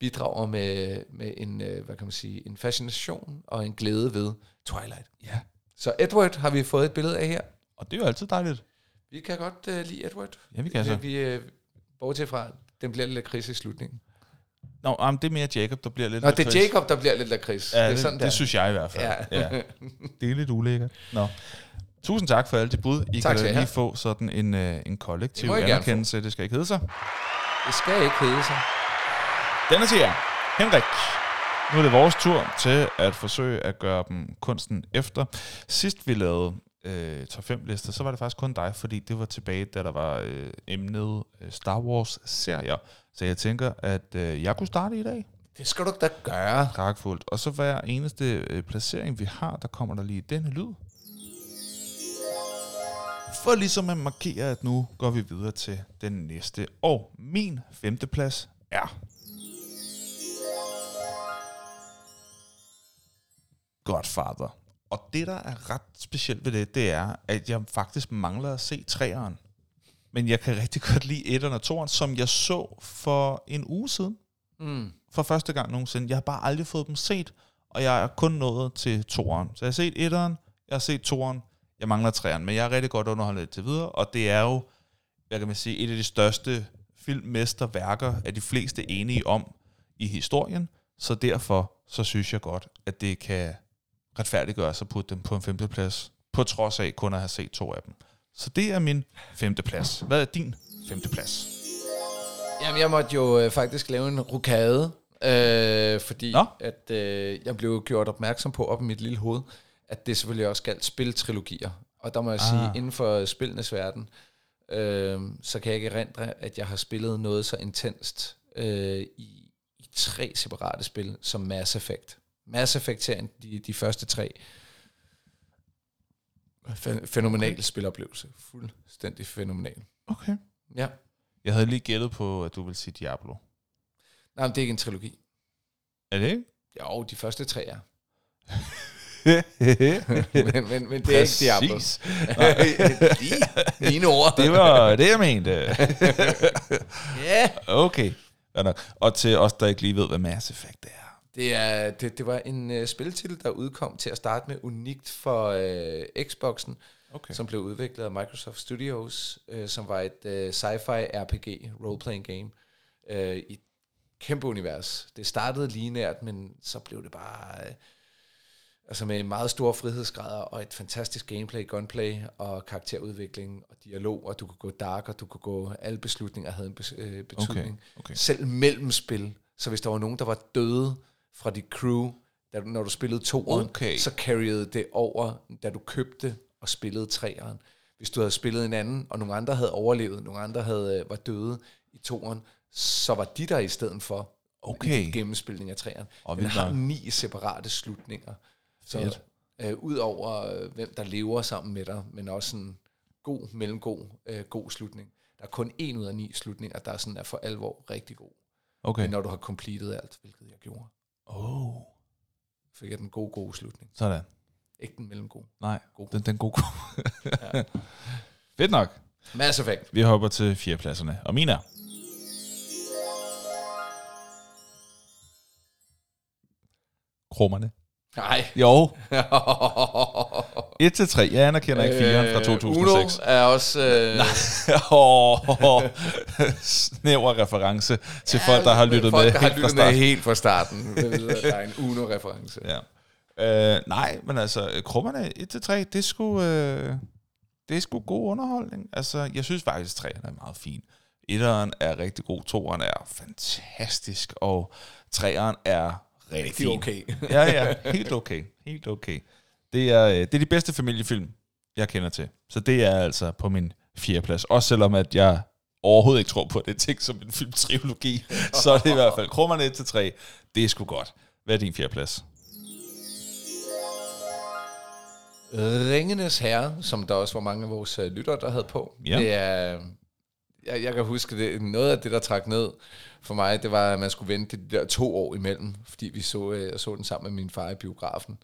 bidrager med, med en, øh, hvad kan man sige, en fascination og en glæde ved Twilight. Ja. Så Edward har vi fået et billede af her. Og det er jo altid dejligt. Vi kan godt øh, lide Edward. Ja, vi kan så. Vi, øh, bortset fra, den bliver lidt kris i slutningen. Nå, jamen, det er mere Jacob, der bliver lidt Nå, det er lakrids. Jacob, der bliver lidt lakrids. Ja, det det, sådan det, det synes jeg i hvert fald. Ja. ja. Det er lidt ulækkert. Nå. Tusind tak for alle de bud. I Tak kan lige have. få sådan en, øh, en kollektiv Det anerkendelse. Det skal ikke hedde sig. Det skal ikke hedde sig. Den er til jer. Henrik. Nu er det vores tur til at forsøge at gøre dem kunsten efter. Sidst vi lavede øh, top 5 lister, så var det faktisk kun dig, fordi det var tilbage, da der var øh, emnet øh, Star Wars-serier. Så jeg tænker, at øh, jeg kunne starte i dag. Det skal du da gøre. Pragtfuldt. Og så hver eneste øh, placering, vi har, der kommer der lige denne lyd. For ligesom at markere, at nu går vi videre til den næste. Og min femteplads er... Godfather. Og det, der er ret specielt ved det, det er, at jeg faktisk mangler at se træeren. Men jeg kan rigtig godt lide etteren og toeren, som jeg så for en uge siden Mm. for første gang nogensinde. Jeg har bare aldrig fået dem set, og jeg er kun nået til toeren. Så jeg har set etteren, jeg har set toeren, jeg mangler træeren, men jeg er rigtig godt underholdet til videre, og det er jo, hvad kan man sige, et af de største filmmesterværker, er de fleste enige om i historien, så derfor så synes jeg godt, at det kan retfærdiggøres at putte dem på en femteplads, på trods af kun at have set to af dem. Så det er min femteplads. Hvad er din femteplads? Jamen, jeg måtte jo øh, faktisk lave en rokade, øh, fordi Nå. at øh, jeg blev gjort opmærksom på op i mit lille hoved, at det selvfølgelig også galt spiltrilogier. Og der må jeg ah. sige, inden for spillenes verden, øh, så kan jeg ikke erindre, at jeg har spillet noget så intenst øh, i, i tre separate spil som Mass Effect. Mass Effect-serien, de, de første tre, Fæ- fænomenal okay. spiloplevelse. Fuldstændig fænomenal. Okay. Ja. Jeg havde lige gættet på, at du ville sige Diablo. Nej, men det er ikke en trilogi. Er det ikke? Jo, de første tre er. men, men, men det er ikke Diablo. Lige mine ord. Det var det, jeg mente. Ja. Okay. Ja, nok. Og til os, der ikke lige ved, hvad Mass Effect er. Det, er, det, det var en uh, spiltitel, der udkom til at starte med unikt for uh, Xboxen, Okay. som blev udviklet af Microsoft Studios, uh, som var et uh, sci-fi RPG, role-playing game, øh, i et kæmpe univers. Det startede lineært, men så blev det bare... Øh, altså med meget store frihedsgrader og et fantastisk gameplay, gunplay og karakterudvikling og dialog, og du kunne gå dark, og du kunne gå... Alle beslutninger havde en bes, øh, betydning. Okay, okay. Selv mellem spil. Så hvis der var nogen, der var døde fra dit crew, da, du- når du spillede toeren, Okay. så carriede det over, da du købte og spillede treeren. Hvis du havde spillet en anden, og nogle andre havde overlevet, nogle andre havde, øh, var døde i toeren, så var de der i stedet for Okay. i gennemspilning af treeren. Og Den har ni separate slutninger. Så Fedt. øh, ud over øh, hvem der lever sammen med dig, men også en god, mellemgod, øh, god slutning. Der er kun en ud af ni slutninger, der er, sådan, er for alvor rigtig god. Okay. Men når du har completed alt, hvilket jeg gjorde, Oh. fik jeg den gode, gode slutning. Sådan. Ikke den mellemgode. Nej, God. den, den gode. Fedt nok. Mass Effect. Vi hopper til fjerdepladserne. Og min er... Krummerne. Nej. Jo. 1 til 3. Jeg anerkender ikke 4'eren fra 2006. Uno er også... Øh, Åh, snæver reference til folk, der har lyttet folk, med der har lyttet med helt fra starten. der er en Uno-reference. Ja. Øh, nej, men altså, krummerne 1-3, det er sgu, øh, det er sgu god underholdning. Altså, jeg synes faktisk, at 3'eren er meget fin. 1'eren er rigtig god, 2'eren er fantastisk, og 3'eren er rigtig Det fin. okay. ja, ja, helt okay. Helt okay. Det er, øh, det er de bedste familiefilm, jeg kender til. Så det er altså på min fjerde plads. Også selvom at jeg overhovedet ikke tror på, at det er tænkt som en filmtrilogi, så er det i hvert fald krummerne 1-3. Det er sgu godt. Hvad er din fjerde plads? Ringenes Herre, som der også var mange af vores øh, lyttere, der havde på. Ja. Det er, jeg, jeg kan huske, det, noget af det, der trak ned for mig, det var, at man skulle vente de der to år imellem, fordi vi så, øh, jeg så den sammen med min far i biografen.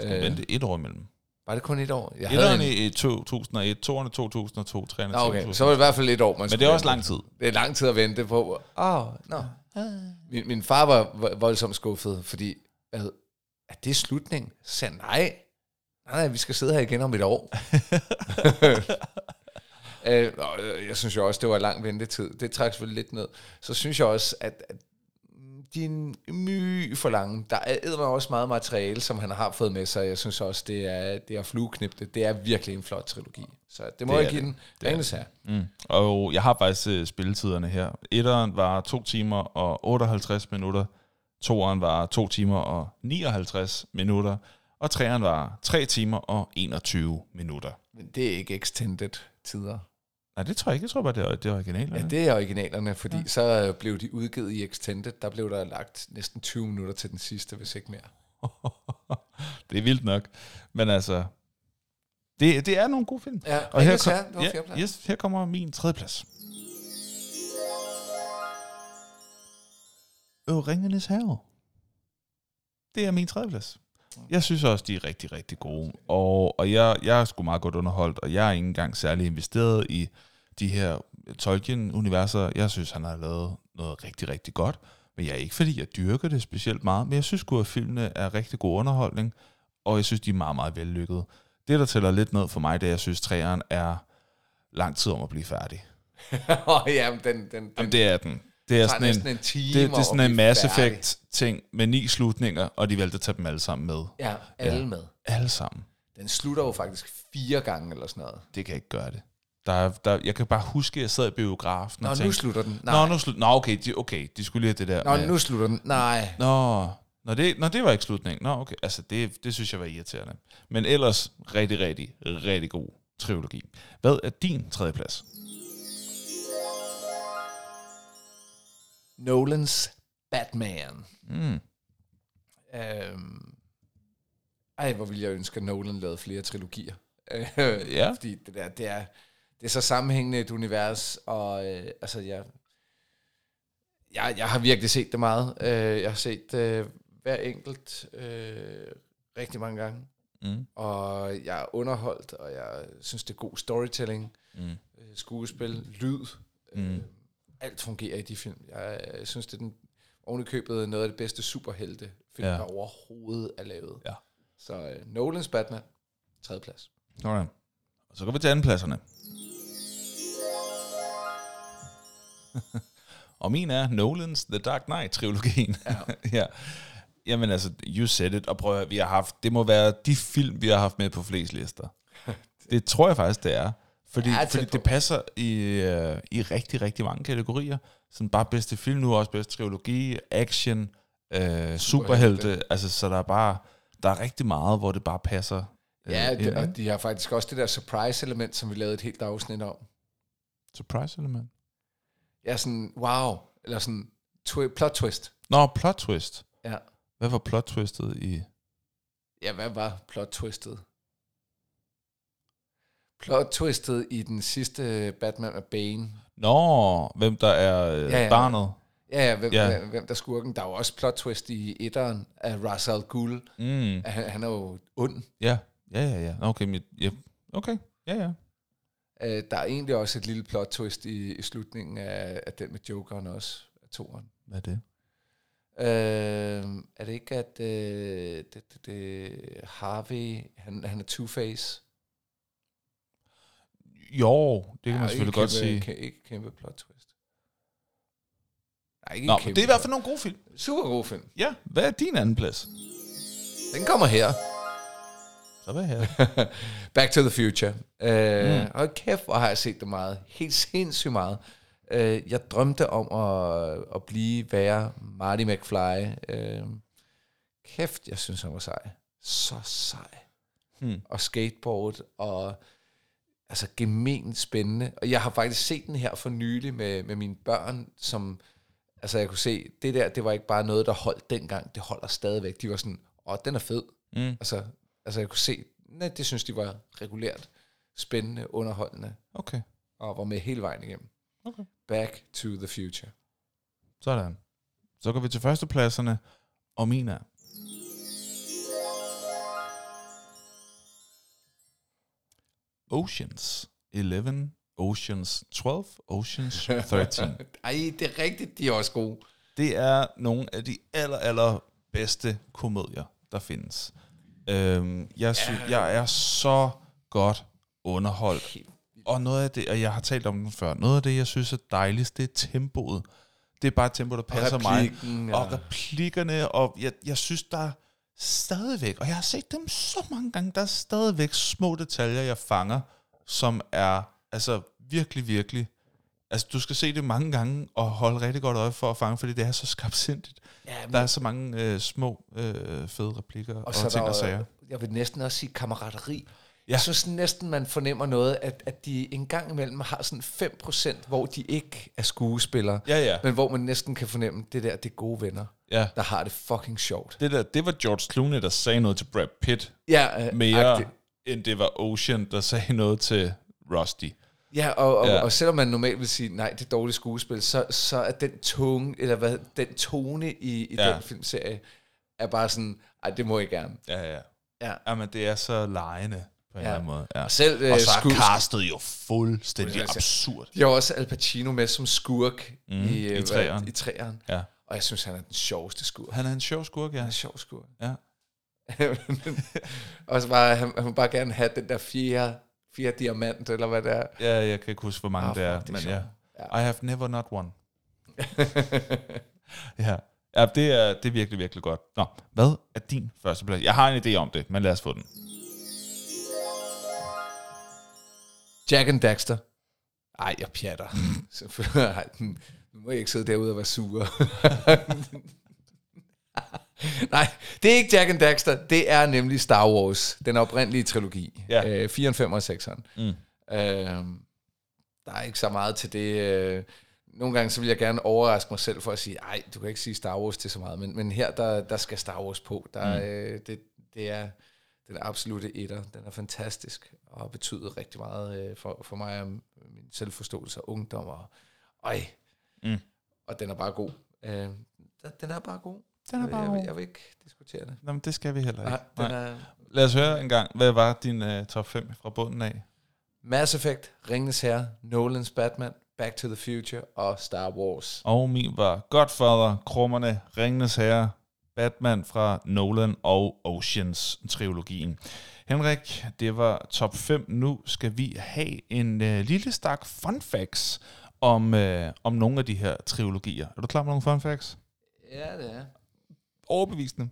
Øh, Vente et år imellem. Var det kun et år? Jeg Etteren en, i 2001, toerne 2002, treerne Nå, okay, 2002. så var det i hvert fald et år, man Men det er også lang tid. Det er lang tid at vente på. Åh, oh, no. min, min far var vo- voldsomt skuffet, fordi, hvad, er det slutning? Så sagde nej, nej, nej, vi skal sidde her igen om et år. øh, og jeg synes jo også, det var lang ventetid. Det trækker selvfølgelig lidt ned. Så synes jeg også, at, at en my for lange. Der er eddermame også meget materiale, som han har fået med sig. Jeg synes også, det er, det er flueknipte. Det er virkelig en flot trilogi. Så det må Det jeg give det. den. Ringenes her. Mm. Og jeg har faktisk øh, spilletiderne her. Etteren var 2 timer og 58 minutter. Toeren var 2 timer og 59 minutter. Og treeren var 3 timer og 21 minutter. Men det er ikke extended tider. Nej, det tror jeg ikke. Jeg tror bare, det er, det er originalt. Ja, det er originalerne, fordi ja. så øh, blev de udgivet i extended. Der blev der lagt næsten 20 minutter til den sidste, hvis ikke mere. det er vildt nok. Men altså, det, det er nogle gode film. Ja, Og her, kom, var ja, yes, her kommer min tredje plads. Øh, Ringenes Herre. Det er min tredje plads. Jeg synes også, de er rigtig, rigtig gode. Og, og jeg, jeg er sgu meget godt underholdt, og jeg er ikke engang særlig investeret i de her Tolkien-universer. Jeg synes, han har lavet noget rigtig, rigtig godt. Men jeg er ikke, fordi jeg dyrker det specielt meget, men jeg synes sgu, at filmene er rigtig god underholdning, og jeg synes, de er meget, meget vellykkede. Det, der tæller lidt ned for mig, det er, at jeg synes, træeren er lang tid om at blive færdig. Åh, ja, men den, den, den Jamen, det er den. Det er sådan en, en time det, det er sådan en Mass færdig. Effect-ting med ni slutninger, og de valgte at tage dem alle sammen med. Ja, alle Ja. med. Alle sammen. Den slutter jo faktisk fire gange eller sådan noget. Det kan ikke gøre det. Der, er- der, jeg kan bare huske, at jeg sad i biografen Nå, og nu tænkte, slutter den. Nå, Nej. nu slut, Nå, okay, de, okay, de skulle lige have det der. Nå, med- nu slutter den. Nej. Nå, Nå, det, nå, det var ikke slutningen. Nå, okay. Altså, det, det synes jeg var irriterende. Men ellers rigtig, rigtig, rigtig god trilogi. Hvad er din tredje plads? Nolans Batman. Mm. Øhm, ej, hvor ville jeg ønske, at Nolan lavede flere trilogier. Ja. Fordi det der, det er, det er så sammenhængende et univers, og øh, altså, jeg, jeg, jeg har virkelig set det meget. Øh, jeg har set øh, hver enkelt øh, rigtig mange gange, Mm. og jeg er underholdt, og jeg synes, det er god storytelling, Mm. øh, skuespil, lyd. Mm. Alt fungerer i de film. Jeg, jeg synes, det er den ovenikøbet noget af det bedste superhelte film, Ja. der overhovedet er lavet. Ja. Så øh, Nolans Batman, tredje plads. Sådan. Og så går vi til andenpladserne. Og min er Nolans The Dark Knight-trilogien. Ja. ja. Jamen altså, you said it. Og prøv at, vi har haft, det må være de film, vi har haft med på flest lister. det tror jeg faktisk, det er. Fordi, Ja, fordi det passer i, øh, i rigtig, rigtig mange kategorier. Sådan bare bedste film, nu også bedste trilogi, action, øh, superhelte. Altså, så der er bare, der er rigtig meget, hvor det bare passer. øh, Ja, det, og de har faktisk også det der surprise-element, som vi lavede et helt afsnit om. Surprise element. Ja, sådan, wow, eller sådan twi- plot twist. Nå, plot twist. Ja. Hvad var plot twistet i... Ja, hvad var plot twistet? Plot twistet i den sidste Batman med Bane. Nå, hvem der er øh, Ja, ja, barnet. Ja, ja, hvem, Ja. hvem der er skurken. Der er jo også plot twist i etteren af Ra's al Ghul. Mm. Han, han er jo ond. Ja, ja, ja, ja. Okay, mit, ja. okay. ja, ja. Uh, der er egentlig også et lille plot twist i, i slutningen af, af den med Jokeren også, af toeren. Hvad er det? Uh, er det ikke, at uh, det, det, det, Harvey, han, han er Two-Face? Jo, det kan man Ja, selvfølgelig ikke godt kæmpe, sige. Kan, ikke kæmpe plot twist. Nej, ikke Nå, kæmpe det er i hvert fald nogle gode film. Super god film. Ja, hvad er din anden plads? Den kommer her. Så hvad her? Back to the Future. Uh, Mm. Og kæft, hvor har jeg set det meget. Helt sindssygt meget. Uh, jeg drømte om at, at blive, være Marty McFly. Uh, kæft, jeg synes, han var sej. Så sej. Hmm. Og skateboard, og altså gemen spændende. Og jeg har faktisk set den her for nylig med, med mine børn, som, altså jeg kunne se, det der, det var ikke bare noget, der holdt dengang, det holder stadigvæk. De var sådan, åh, den er fed. Mm. Altså, altså jeg kunne se, nej, det synes de var regulært spændende, underholdende, Okay, og var med hele vejen igennem. Okay. Back to the future. sådan. Så går vi til førstepladserne, og min er... Oceans 11, Oceans 12, Oceans 13. Ej, det er rigtigt, de er også gode. Det er nogle af de aller, aller bedste komedier, der findes. Øhm, jeg, sy- jeg er så godt underholdt. Og noget af det, og jeg har talt om den før, noget af det, jeg synes er dejligst, det er tempoet. Det er bare et tempo, der passer mig. replikken, Og ja. replikkerne, og jeg, jeg synes, der er stadigvæk, og jeg har set dem så mange gange, der er stadigvæk små detaljer, jeg fanger, som er altså virkelig, virkelig Altså, du skal se det mange gange og holde rigtig godt øje for at fange, fordi det er så skarpsindigt. Ja, men, Der er så mange øh, små, øh, fede replikker og, og så ting der, og sager. jeg vil næsten også sige kammerateri. Ja. Ja. Jeg synes næsten, man fornemmer noget, at, at de en gang imellem har sådan 5%, hvor de ikke er skuespillere, Ja, ja. men hvor man næsten kan fornemme, det der, det er gode venner, ja. der har det fucking sjovt. Det, der, det var George Clooney, der sagde noget til Brad Pitt, Ja, øh, mere agtigt. end det var Ocean, der sagde noget til Rusty. Ja, og, og, Ja. og selvom man normalt vil sige, nej, det er dårligt skuespil, så, så er den tunge, eller hvad, den tone i, i Ja. den filmserie, er bare sådan, ej, det må jeg gerne. Ja, ja. Ja. Jamen, det er så lejende på en Ja. eller anden måde. Ja. Og selv Og øh, så er castet jo fuldstændig Altså, absurd. De har også Al Pacino med som skurk Mm, i, i øh, hvad- i træeren. Ja. Og jeg synes, han er den sjoveste skurk. Han er en sjov skurk, ja. Han er en sjov skurk. Ja. og så bare, han, han vil bare gerne have den der fjerde, fjerde diamant, eller hvad det er. Ja, jeg kan ikke huske, hvor mange Ah, det er, det er men sjovt. ja. Ja. I have never not one. ja. Ja, det er, det er virkelig, virkelig godt. Nå, hvad er din første plads? Jeg har en idé om det, men lad os få den. Jack and Daxter. Ej, jeg pjatter. Nu må jeg ikke sidde derude og være sur. Nej, det er ikke Jack and Daxter. Det er nemlig Star Wars. Den oprindelige trilogi. Ja. Øh, 4, 5 og 6'eren. Mm. Øh, der er ikke så meget til det. øh. Nogle gange så vil jeg gerne overraske mig selv for at sige, ej, du kan ikke sige Star Wars til så meget. Men, men her, der, der skal Star Wars på. Der, Mm. øh, det, det er den absolute etter. Den er fantastisk og har betydet rigtig meget øh, for, for mig og min selvforståelse og ungdom. Og, øj, Mm. og den er bare god. Øh, den er bare god. Den er bare jeg, vil, god. jeg vil ikke diskutere det. Nå, men det skal vi heller ikke. Nej, den er Lad os høre en gang, hvad var din uh, top 5 fra bunden af? Mass Effect, Ringenes Herre, Nolans Batman, Back to the Future og Star Wars. Og min var Godfather, Krummerne, Ringenes Herre, Batman fra Nolan og Oceans-trilogien. Henrik, det var top 5. Nu skal vi have en uh, lille stak fun facts om, øh, om nogle af de her trilogier. Er du klar med nogle fun facts? Ja, det er. Overbevisende.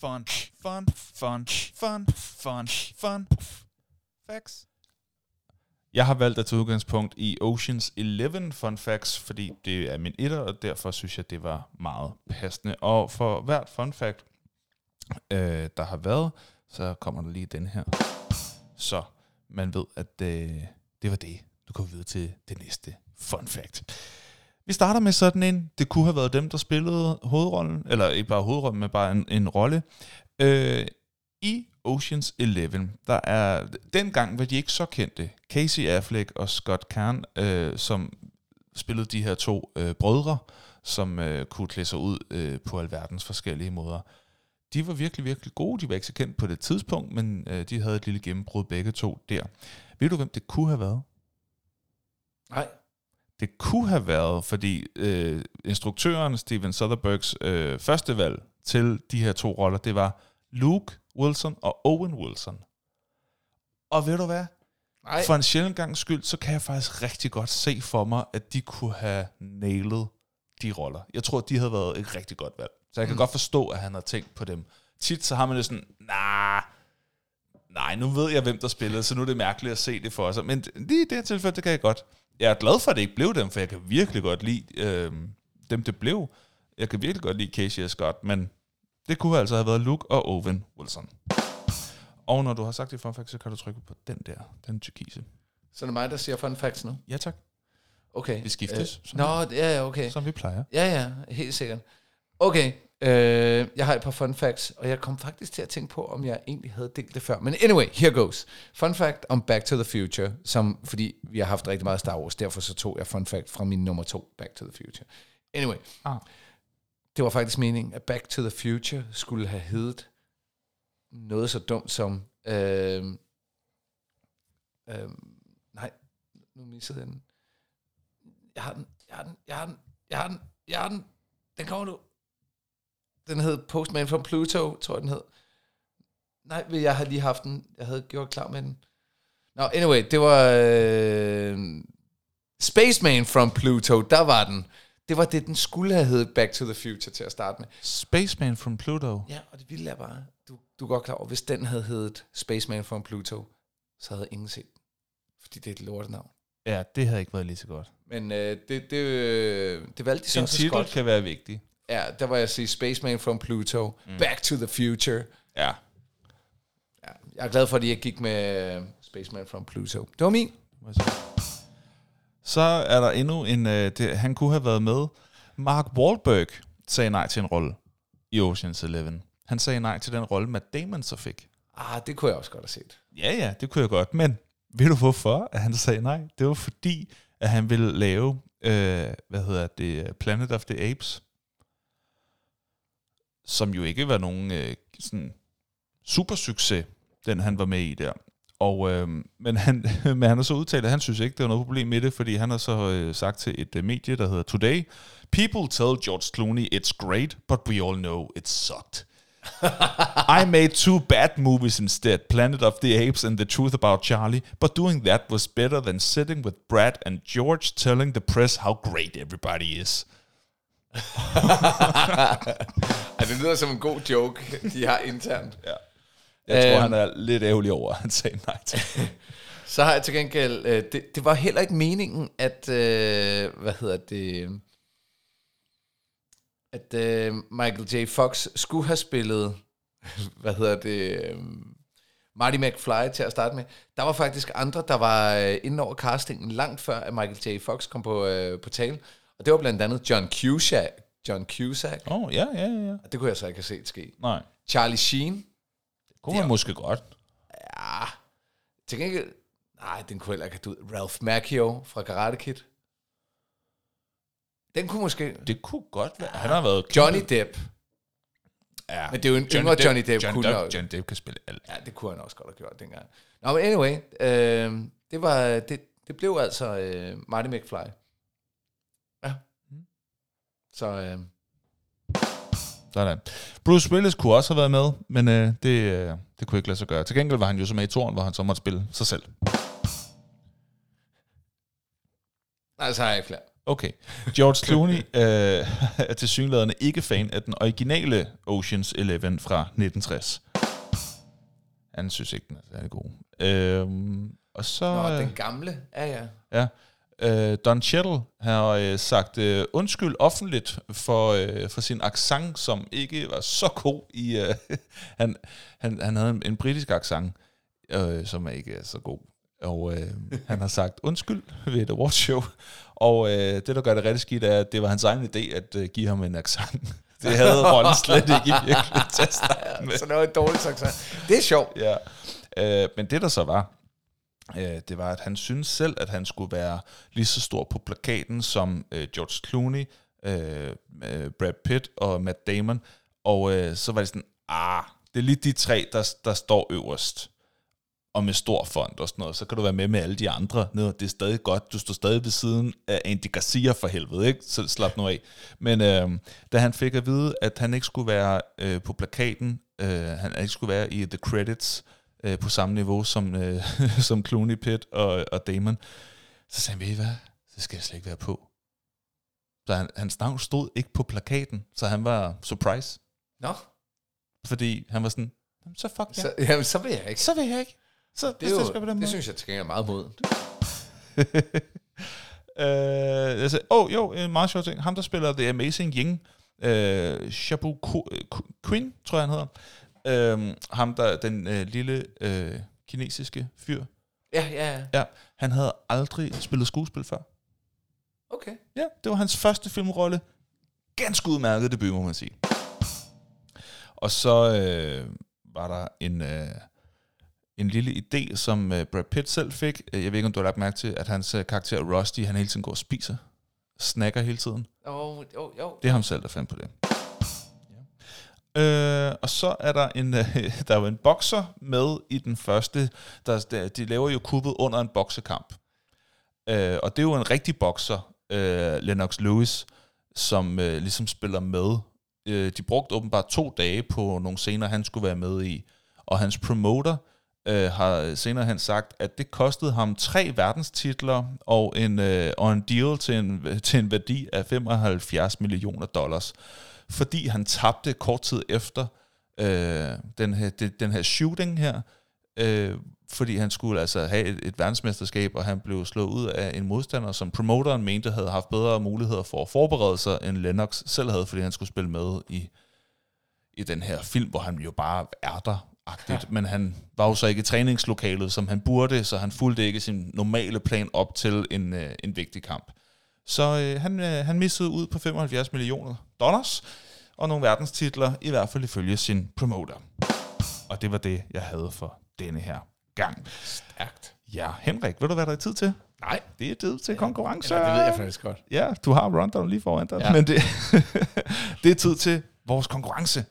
Fun, fun, fun, fun, fun, fun. Facts. Jeg har valgt at tage udgangspunkt i Oceans 11 fun facts, fordi det er min etter, og derfor synes jeg, det var meget passende. Og for hvert fun fact, øh, der har været, så kommer der lige den her. Så man ved, at øh, det var det. Du går videre til det næste fun fact. Vi starter med sådan en, det kunne have været dem, der spillede hovedrollen, eller ikke bare hovedrollen, men bare en, en rolle. Øh, I Oceans 11, der er, dengang var de ikke så kendte. Casey Affleck og Scott Kern, øh, som spillede de her to øh, brødre, som øh, kunne klæde sig ud øh, på alverdens forskellige måder. De var virkelig, virkelig gode. De var ikke så kendt på det tidspunkt, men øh, de havde et lille gennembrud begge to der. Ved du, hvem det kunne have været? Nej. Det kunne have været, fordi øh, instruktøren Steven Soderberghs øh, første valg til de her to roller, det var Luke Wilson og Owen Wilson. Og ved du hvad? Nej. For en sjældent gang skyld, så kan jeg faktisk rigtig godt se for mig, at de kunne have nailet de roller. Jeg tror, de havde været et rigtig godt valg. Så jeg kan mm. godt forstå, at han har tænkt på dem. Tit så har man det sådan, nah, nej, nu ved jeg, hvem der spillede, så nu er det mærkeligt at se det for sig. Men lige i det her tilfælde, det kan jeg godt. Jeg er glad for, at det ikke blev dem, for jeg kan virkelig godt lide øh, dem, det blev. Jeg kan virkelig godt lide Casey Scott, men det kunne altså have været Luke og Owen Wilson. Og når du har sagt det fun fact, så kan du trykke på den der, den tyrkise. Så er det mig, der siger fun facts nu? Ja tak, Okay. vi skiftes, Øh, Nå, ja, ja, okay. som vi plejer. Ja, ja, helt sikkert. Okay, øh, jeg har et par fun facts, og jeg kom faktisk til at tænke på, om jeg egentlig havde delt det før. Men anyway, here goes. Fun fact om Back to the Future, som, fordi vi har haft rigtig meget Star Wars, derfor så tog jeg fun fact fra min nummer to, Back to the Future. Anyway, Ah. det var faktisk meningen, at Back to the Future skulle have heddet noget så dumt som... Øh, øh, nej, nu missede jeg den. Jeg har den, jeg har den, jeg har den, jeg har den, jeg har den. Den kommer nu. Den hed Postman from Pluto, tror jeg den hed. Nej, jeg har lige haft den. Jeg havde gjort klar med den. Nå, anyway, det var øh, Spaceman from Pluto, der var den. Det var det, den skulle have heddet Back to the Future til at starte med. Spaceman from Pluto. Ja, og det vilde er bare, du, du er godt klar over, hvis den havde heddet Spaceman from Pluto, så havde ingen set den. Fordi det er et lortenavn. Ja, det havde ikke været lige så godt. Men øh, det, det, øh, det valgte de så også titel godt. kan være vigtig. Ja, der var jeg sige Spaceman from Pluto, mm. Back to the Future. Ja. Ja, jeg er glad for, at jeg gik med øh, Spaceman from Pluto. Det var min. Så er der endnu en, øh, det, han kunne have været med. Mark Wahlberg sagde nej til en rolle i Ocean's Eleven. Han sagde nej til den rolle, Matt Damon så fik. Ah, det kunne jeg også godt have set. Ja, ja, det kunne jeg godt, men ved du hvorfor, at han sagde nej? Det var fordi, at han ville lave, øh, hvad hedder det, Planet of the Apes, som jo ikke var nogen øh, sådan super succes, den han var med i der. Og, øh, men, han, men han har så udtalt, at han synes ikke, det var noget problem med det, fordi han har så øh, sagt til et øh, medie, der hedder Today, People tell George Clooney it's great, but we all know it sucked. I made two bad movies instead, Planet of the Apes and The Truth About Charlie, but doing that was better than sitting with Brad and George telling the press how great everybody is. Ej, det lyder som en god joke, de har internt. Ja. Jeg tror, Øhm. han er lidt ærgerlig over, at han sagde nej til. Så har jeg til gengæld, øh, det, det var heller ikke meningen, at, øh, hvad hedder det, at øh, Michael J. Fox skulle have spillet, hvad hedder det, øh, Marty McFly til at starte med. Der var faktisk andre, der var øh, inde over castingen langt før, at Michael J. Fox kom på, øh, på tale. Og det var blandt andet John Cusack. John Cusack. Åh, oh, ja, ja, ja. Og det kunne jeg så ikke have set ske. Nej. Charlie Sheen. Kunne man måske godt. Ja, til gengæld, nej, den kunne heller ikke have du. Ralph Macchio fra Karate Kid. Den kunne måske... Det kunne godt være. Han har været... Johnny Depp. Ja. Men det er jo en yngre Johnny Depp. Johnny kunne Depp, Johnny Depp kan spille alt. Ja, det kunne han også godt have gjort dengang. Nå, men anyway, øh, det, var, det, det blev altså øh, Marty McFly. Så øh, Sådan. Bruce Willis kunne også have været med, men øh, det, øh, det kunne ikke lade sig gøre. Til gengæld var han jo så med i toren, hvor han så måtte spille sig selv. Nej, så har jeg ikke flere. Okay. George Clooney øh, er til synlædende ikke fan af den originale Oceans 11 fra 1960. Han synes ikke, den er særlig god. Øhm, og så... Nå, øh, den gamle. Ja, ja. Ja. Øh, Don Cheadle har øh, sagt øh, undskyld offentligt for, øh, for sin accent, som ikke var så god i... Øh, han, han, han havde en, en britisk accent, øh, som ikke er så god. Og øh, han har sagt undskyld ved et awardshow. Og øh, det, der gør det rigtig skidt, er, at det var hans egen idé at øh, give ham en accent. Det havde rollen slet ikke i virkeligheden til at starte med. Så det var et dårligt sagt. Det er sjovt. Ja. Øh, men det der så var, øh, det var, at han synes selv, at han skulle være lige så stor på plakaten som øh, George Clooney, øh, øh, Brad Pitt og Matt Damon. Og øh, så var det sådan, ah, det er lige de tre, der, der står øverst og med stor fond og sådan noget, så kan du være med med alle de andre. Ned. det er stadig godt, du står stadig ved siden af Andy Garcia for helvede, ikke? Så slap nu af. Men øh, da han fik at vide, at han ikke skulle være øh, på plakaten, øh, han ikke skulle være i the credits øh, på samme niveau som, øh, som Clooney, Pitt og, og Damon, så sagde han, ved I hvad, det skal jeg slet ikke være på. Så han, hans navn stod ikke på plakaten, så han var surprise, Nå, fordi han var sådan, "Jamen, så fuck ja. så, jamen, så vil jeg ikke. så vil jeg ikke. Så Det, er det jo, på den det måde. synes jeg til gengæld er meget mod. øh, jeg sagde, åh oh, jo, en meget sjov ting. Ham, der spiller The Amazing Ying, øh, Shabu Quinn, tror jeg, han hedder. Øh, ham, der den øh, lille øh, kinesiske fyr. Ja, ja, ja. Ja, han havde aldrig spillet skuespil før. Okay. Ja, det var hans første filmrolle. Ganske udmærket debut, må man sige. Og så øh, var der en, øh, en lille idé, som øh, Brad Pitt selv fik. Øh, Jeg ved ikke, om du har lagt mærke til, at hans øh, karakter Rusty, han hele tiden går og spiser. Snakker hele tiden. Jo, jo, jo. Det er ham selv, der fandt på det. Øh, og så er der en, øh, der er jo en bokser med i den første. Der, der, de laver jo kuppet under en boksekamp. Øh, og det er jo en rigtig bokser, øh, Lennox Lewis, som øh, ligesom spiller med. Øh, de brugte åbenbart to dage på nogle scener, han skulle være med i. Og hans promoter øh, har senere han sagt, at det kostede ham tre verdenstitler og en, øh, og en deal til en, til en værdi af 75 millioner dollars. Fordi han tabte kort tid efter øh, den, her, det, den her shooting her, øh, fordi han skulle altså have et, et verdensmesterskab, og han blev slået ud af en modstander, som promoteren mente havde haft bedre muligheder for at forberede sig, end Lennox selv havde, fordi han skulle spille med i, i den her film, hvor han jo bare er der, agtigt. Ja. men han var jo så ikke i træningslokalet, som han burde, så han fulgte ikke sin normale plan op til en, øh, en vigtig kamp. Så øh, han, øh, han missede ud på 75 millioner dollars, og nogle verdenstitler, i hvert fald ifølge sin promoter. Og det var det, jeg havde for denne her gang. Stærkt. Ja, Henrik, ved du, hvad der er tid til? Nej, Det er tid til konkurrence. Eller, det ved jeg faktisk godt. Ja, du har rundown lige foran dig, ja. Ja. men det, det er tid til vores konkurrence.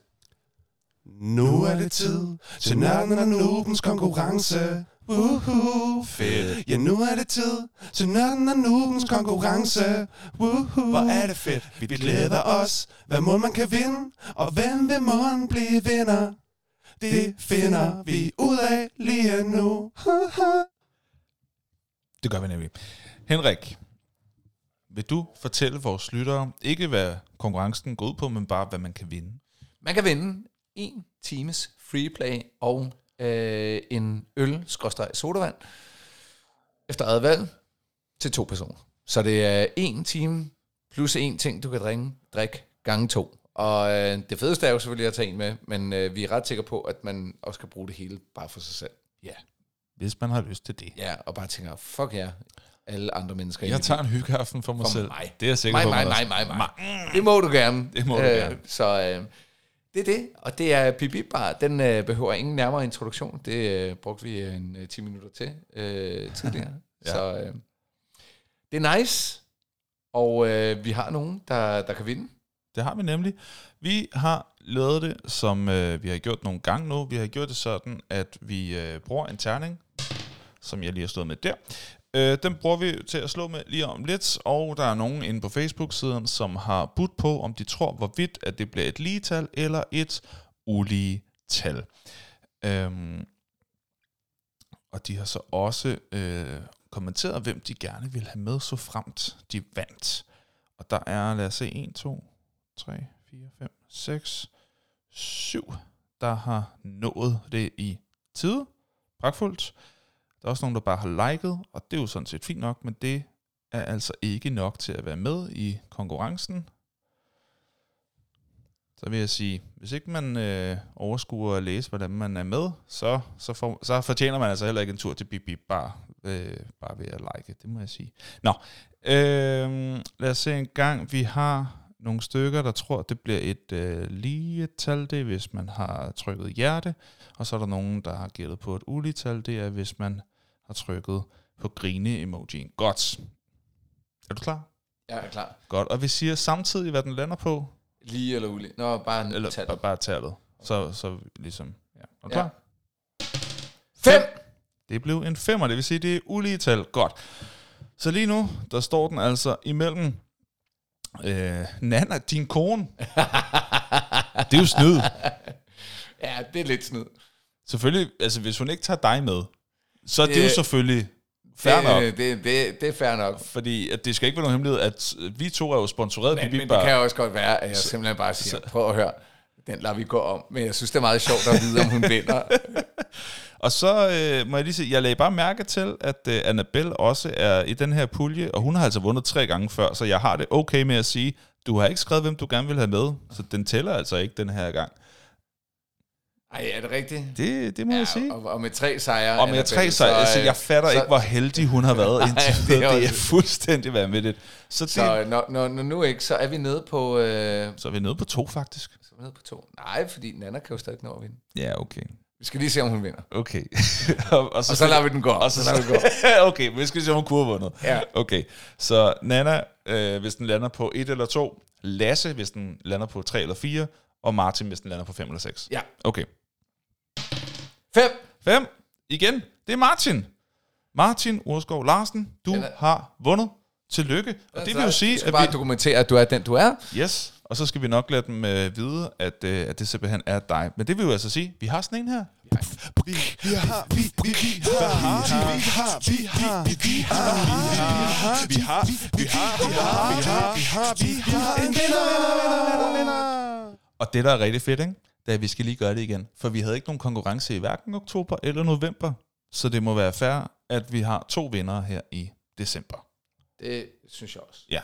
Nu er det tid til nørden og nubens konkurrence. Woohoo, fedt. Ja, nu er det tid til nørden og nubens konkurrence. Woohoo, hvor er det fedt. Vi glæder os, hvad må man kan vinde, og hvem vil måden blive vinder. Det finder vi ud af lige nu. Det gør vi nemlig. Henrik, vil du fortælle vores lyttere, ikke hvad konkurrencen går ud på, men bare hvad man kan vinde? Man kan vinde en times freeplay og øh, en øl sodavand efter eget valg til to personer. Så det er en time plus en ting, du kan drikke, drikke gange to. Og øh, det fedeste er jo selvfølgelig at tage en med, men øh, vi er ret sikre på, at man også kan bruge det hele bare for sig selv. Ja, hvis man har lyst til det. Ja, og bare tænker, fuck ja, alle andre mennesker. Jeg tager en hyggeaften for mig For selv. mig. Det er jeg sikker mig, på. mig, mig, også- mig, mig. Det må du gerne. Det må du gerne. Så øh, det er det, og det er Bibi Bar. Den øh, behøver ingen nærmere introduktion. Det øh, brugte vi en øh, 10 minutter til øh, tidligere. Ja. ja. Så øh, det er nice, og øh, vi har nogen, der, der kan vinde. Det har vi nemlig. Vi har lavet det, som øh, vi har gjort nogle gange nu. Vi har gjort det sådan, at vi øh, bruger en terning, som jeg lige har stået med der. Øh, den bruger vi til at slå med lige om lidt, og der er nogen inde på Facebook-siden, som har budt på, om de tror, hvorvidt at det bliver et lige tal eller et ulige tal. Øhm, og de har så også øh, kommenteret, hvem de gerne vil have med, så fremt de vandt. Og der er, lad os se, 1, 2, 3, 4, 5, 6, 7, der har nået det i tide. Pragtfuldt. Der er også nogen, der bare har liket, og det er jo sådan set fint nok, men det er altså ikke nok til at være med i konkurrencen. Så vil jeg sige, hvis ikke man øh, overskuer at læse, hvordan man er med, så, så, får, så fortjener man altså heller ikke en tur til Bip Bip Bar, øh, bare ved at like, det må jeg sige. Nå, øh, lad os se en gang. Vi har nogle stykker, der tror, det bliver et øh, lige tal, det er, hvis man har trykket hjerte, og så er der nogen, der har gættet på et ulige tal, det er, hvis man har trykket på grine-emojien. Godt. Er du klar? Jeg er klar. Godt. Og vi siger samtidig, hvad den lander på, Lige eller ulig? Nå, bare eller tal. bare- bare tallet. Så, så ligesom, ja. Er du Ja. klar? Fem! Det blev en femmer, det vil sige, det er ulige tal. Godt. Så lige nu, der står den altså imellem øh, Nana, din kone. det er jo snyd. Ja, det er lidt snyd. Selvfølgelig, altså hvis hun ikke tager dig med, så er det, det jo Det- selvfølgelig fair det, nok. Det, det, det er fair nok. Fordi at det skal ikke være nogen hemmelighed, at vi to er jo sponsoreret Men, men det kan også godt være, at jeg simpelthen bare siger, prøv at høre, den lader vi gå om. Men jeg synes, det er meget sjovt at vide, om hun vinder. Og så øh, må jeg lige sige, jeg lagde bare mærke til, at øh, Annabelle også er i den her pulje, og hun har altså vundet tre gange før, så jeg har det okay med at sige, du har ikke skrevet, hvem du gerne vil have med, så den tæller altså ikke den her gang. Ej, er det rigtigt? Det, det må ja, jeg sige. og, og med tre sejre. Og med tre sejre, altså øh, jeg fatter så- ikke, hvor heldig hun har været indtil det er videre. Det er også- fuldstændig vanvittigt. Så, det, Så når, når, når nu ikke, så er vi nede på... Øh, så er vi nede på to, faktisk. så er vi nede på to. Nej, fordi Nana kan jo stadig nå at vinde. Ja, okay. Vi skal lige se, om hun vinder. Okay. og, Og så lader vi den gå. Og så, så lader vi den gå. okay, men vi skal se, om hun kunne have vundet. Ja. Okay, så Nana, øh, hvis den lander på 1 eller 2, Lasse, hvis den lander på 3 eller 4, og Martin, hvis den lander på 5 eller 6. Ja. Okay. Fem. 5. Igen, det er Martin. Martin Urskov Larsen, du Den er- har vundet. Tillykke. Og det vil jo sige, at bare vi... dokumentere, at du er den, du er. Yes, og så skal vi nok lade dem øh, vide, at, øh, at det simpelthen er dig. Men det vil jo altså sige, vi har sådan en her. Vi har, vi, vi, vi har, vi har, vi har, vi har, vi har, vi har, vi har, vi har, vi har, vi har en vinder. Og det, der er rigtig fedt, ikke? det er, at vi skal lige gøre det igen. For vi havde ikke nogen konkurrence i hverken oktober eller november. Så det må være fair, at vi har to vindere her i december. Det synes jeg også. Ja.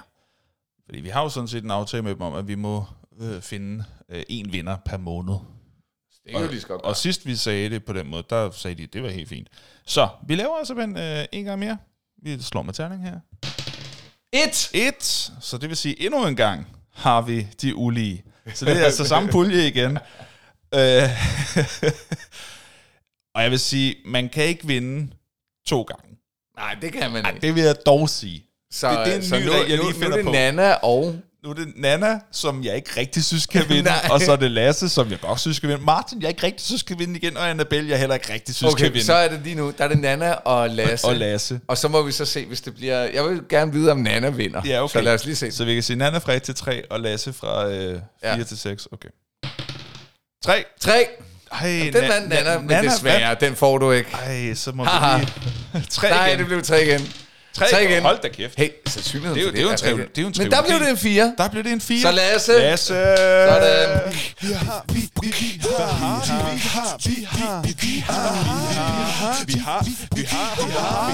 Fordi vi har jo sådan set en aftale med dem om, at vi må øh, finde øh, en vinder per måned. Det kan jo lige godt Og sidst vi sagde det på den måde, der sagde de, at det var helt fint. Så vi laver altså en, øh, en gang mere. Vi slår med terning her. Et! Et. Så det vil sige, endnu en gang har vi de ulige. Så det er altså samme pulje igen. Øh, og jeg vil sige, man kan ikke vinde to gange. Nej, det kan man Ej, ikke. det vil jeg dog sige. Så, det- det er en så ny nu, regel, jeg nu, lige nu finder er det på. Nana og... Nu er det Nana, som jeg ikke rigtig synes kan vinde, og så er det Lasse, som jeg godt synes skal vinde. Martin, jeg ikke rigtig synes skal vinde igen, og Annabelle, jeg heller ikke rigtig synes kan Okay, vinde. så er det lige nu, der er det Nana og Lasse. og Lasse. Og så må vi så se, hvis det bliver... Jeg vil gerne vide, om Nana vinder. Ja, okay. Så lad os lige se. Så vi kan sige Nana fra 1 til 3, og Lasse fra øh, 4 Ja. til 6. Okay. 3. Tre. Ej, Den vandt Nana, men desværre, den får du ikke. Ej, så må vi lige... 3 Nej, igen. det blev tre igen. Tre tre igen. Hold da kæft. Hey, sandsynligheden Det er det er jo en rigtig- triv- det er jo en Men der blev det en fire. Der blev det en 4. Så Lasse. Lasse. Sådan. Vi har, vi, vi, vi har, vi har, vi har, vi har, vi har, vi har,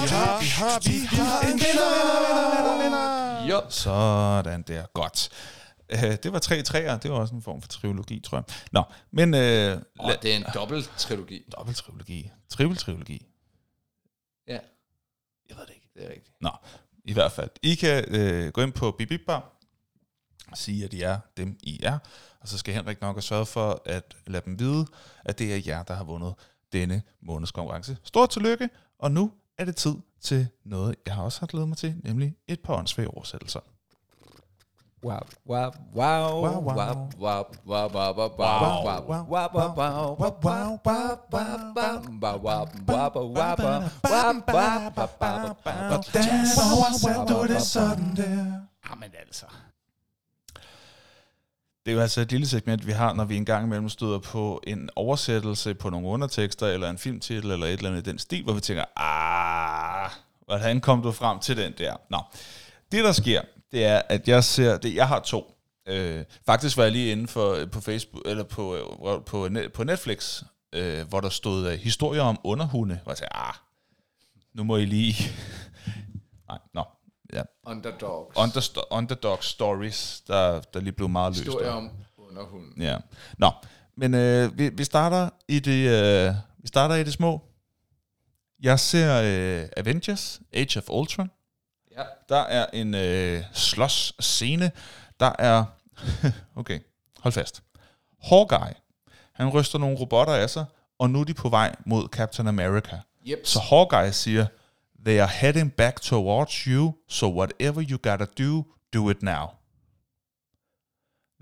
vi har, vi har, vi har, en vinder. Jo. Sådan der. Godt. Uh, det var tre træer. Det var også en form for trilogi, tror jeg. Nå, men... Uh, Og det er en dobbelt trilogi. Dobbelt trilogi. Triple trilogi. Ja, Jeg ved det ikke det er rigtigt. Nå, i hvert fald. I kan øh, gå ind på Bibibbar, sige, at I er dem, I er, og så skal Henrik nok have sørget for at lade dem vide, at det er jer, der har vundet denne måneds konkurrence. Stort tillykke, og nu er det tid til noget, jeg har også har glædet mig til, nemlig et par åndssvage oversættelser. Hvordan oversætter du det sådan der? Jamen altså. Det er jo altså et lille segment, vi har, når vi engang imellem støder på en oversættelse på nogle undertekster, eller en filmtitel, eller et eller andet i den stil, hvor vi tænker, ah, hvordan kom du frem til den der? Nå, det der sker, det er, at jeg ser, det, jeg har to. Øh, faktisk var jeg lige inde for, på Facebook, eller på, øh, på, på Netflix, øh, hvor der stod øh, historier om underhunde, hvor jeg sagde, ah, nu må I lige... Nej, nå. Ja. Underdogs. Understo- underdog stories, der, der lige blev meget løst. Historie der. om underhunden. Ja. Nå, men øh, vi, vi starter i det øh, vi starter i det små. Jeg ser øh, Avengers Age of Ultron. Ja. Der er en øh, slås scene. Der er okay, hold fast. Hawkeye. Han ryster nogle robotter af sig, og nu er de på vej mod Captain America. Yep. Så Hawkeye siger, they are heading back towards you, so whatever you gotta do, do it now.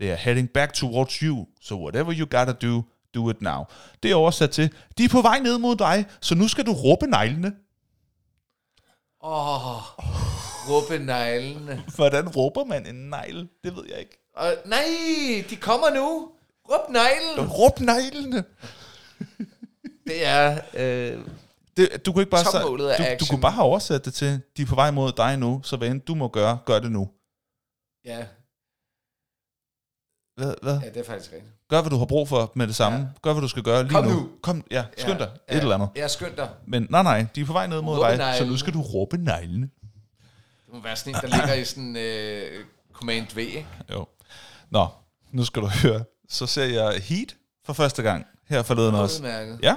They are heading back towards you, so whatever you gotta do, do it now. Det er oversat til, de er på vej ned mod dig, så nu skal du råbe neglene. Åh, oh, råbe neglene. Hvordan råber man en negl? Det ved jeg ikke. Og, nej, de kommer nu. Råb neglen. Råb neglene! Det er... Øh, Det, du kunne ikke bare af du, du kunne bare have oversat det til, de er på vej mod dig nu, så hvad end du må gøre, gør det nu. ja, Hvad, hvad? ja, det er faktisk rigtigt. Gør, hvad du har brug for med det samme. Ja. Gør, hvad du skal gøre lige Kom nu. nu. Kom, ja, skynd dig. Ja, Et eller andet. Ja, skynd dig. Men nej, nej, de er på vej ned mod dig, så nu skal du råbe neglene. Det må være sådan en, der ligger i sådan øh, Command V, ikke? Jo. Nå, nu skal du høre. Så ser jeg Heat for første gang her forleden også. Udmærket. Ja.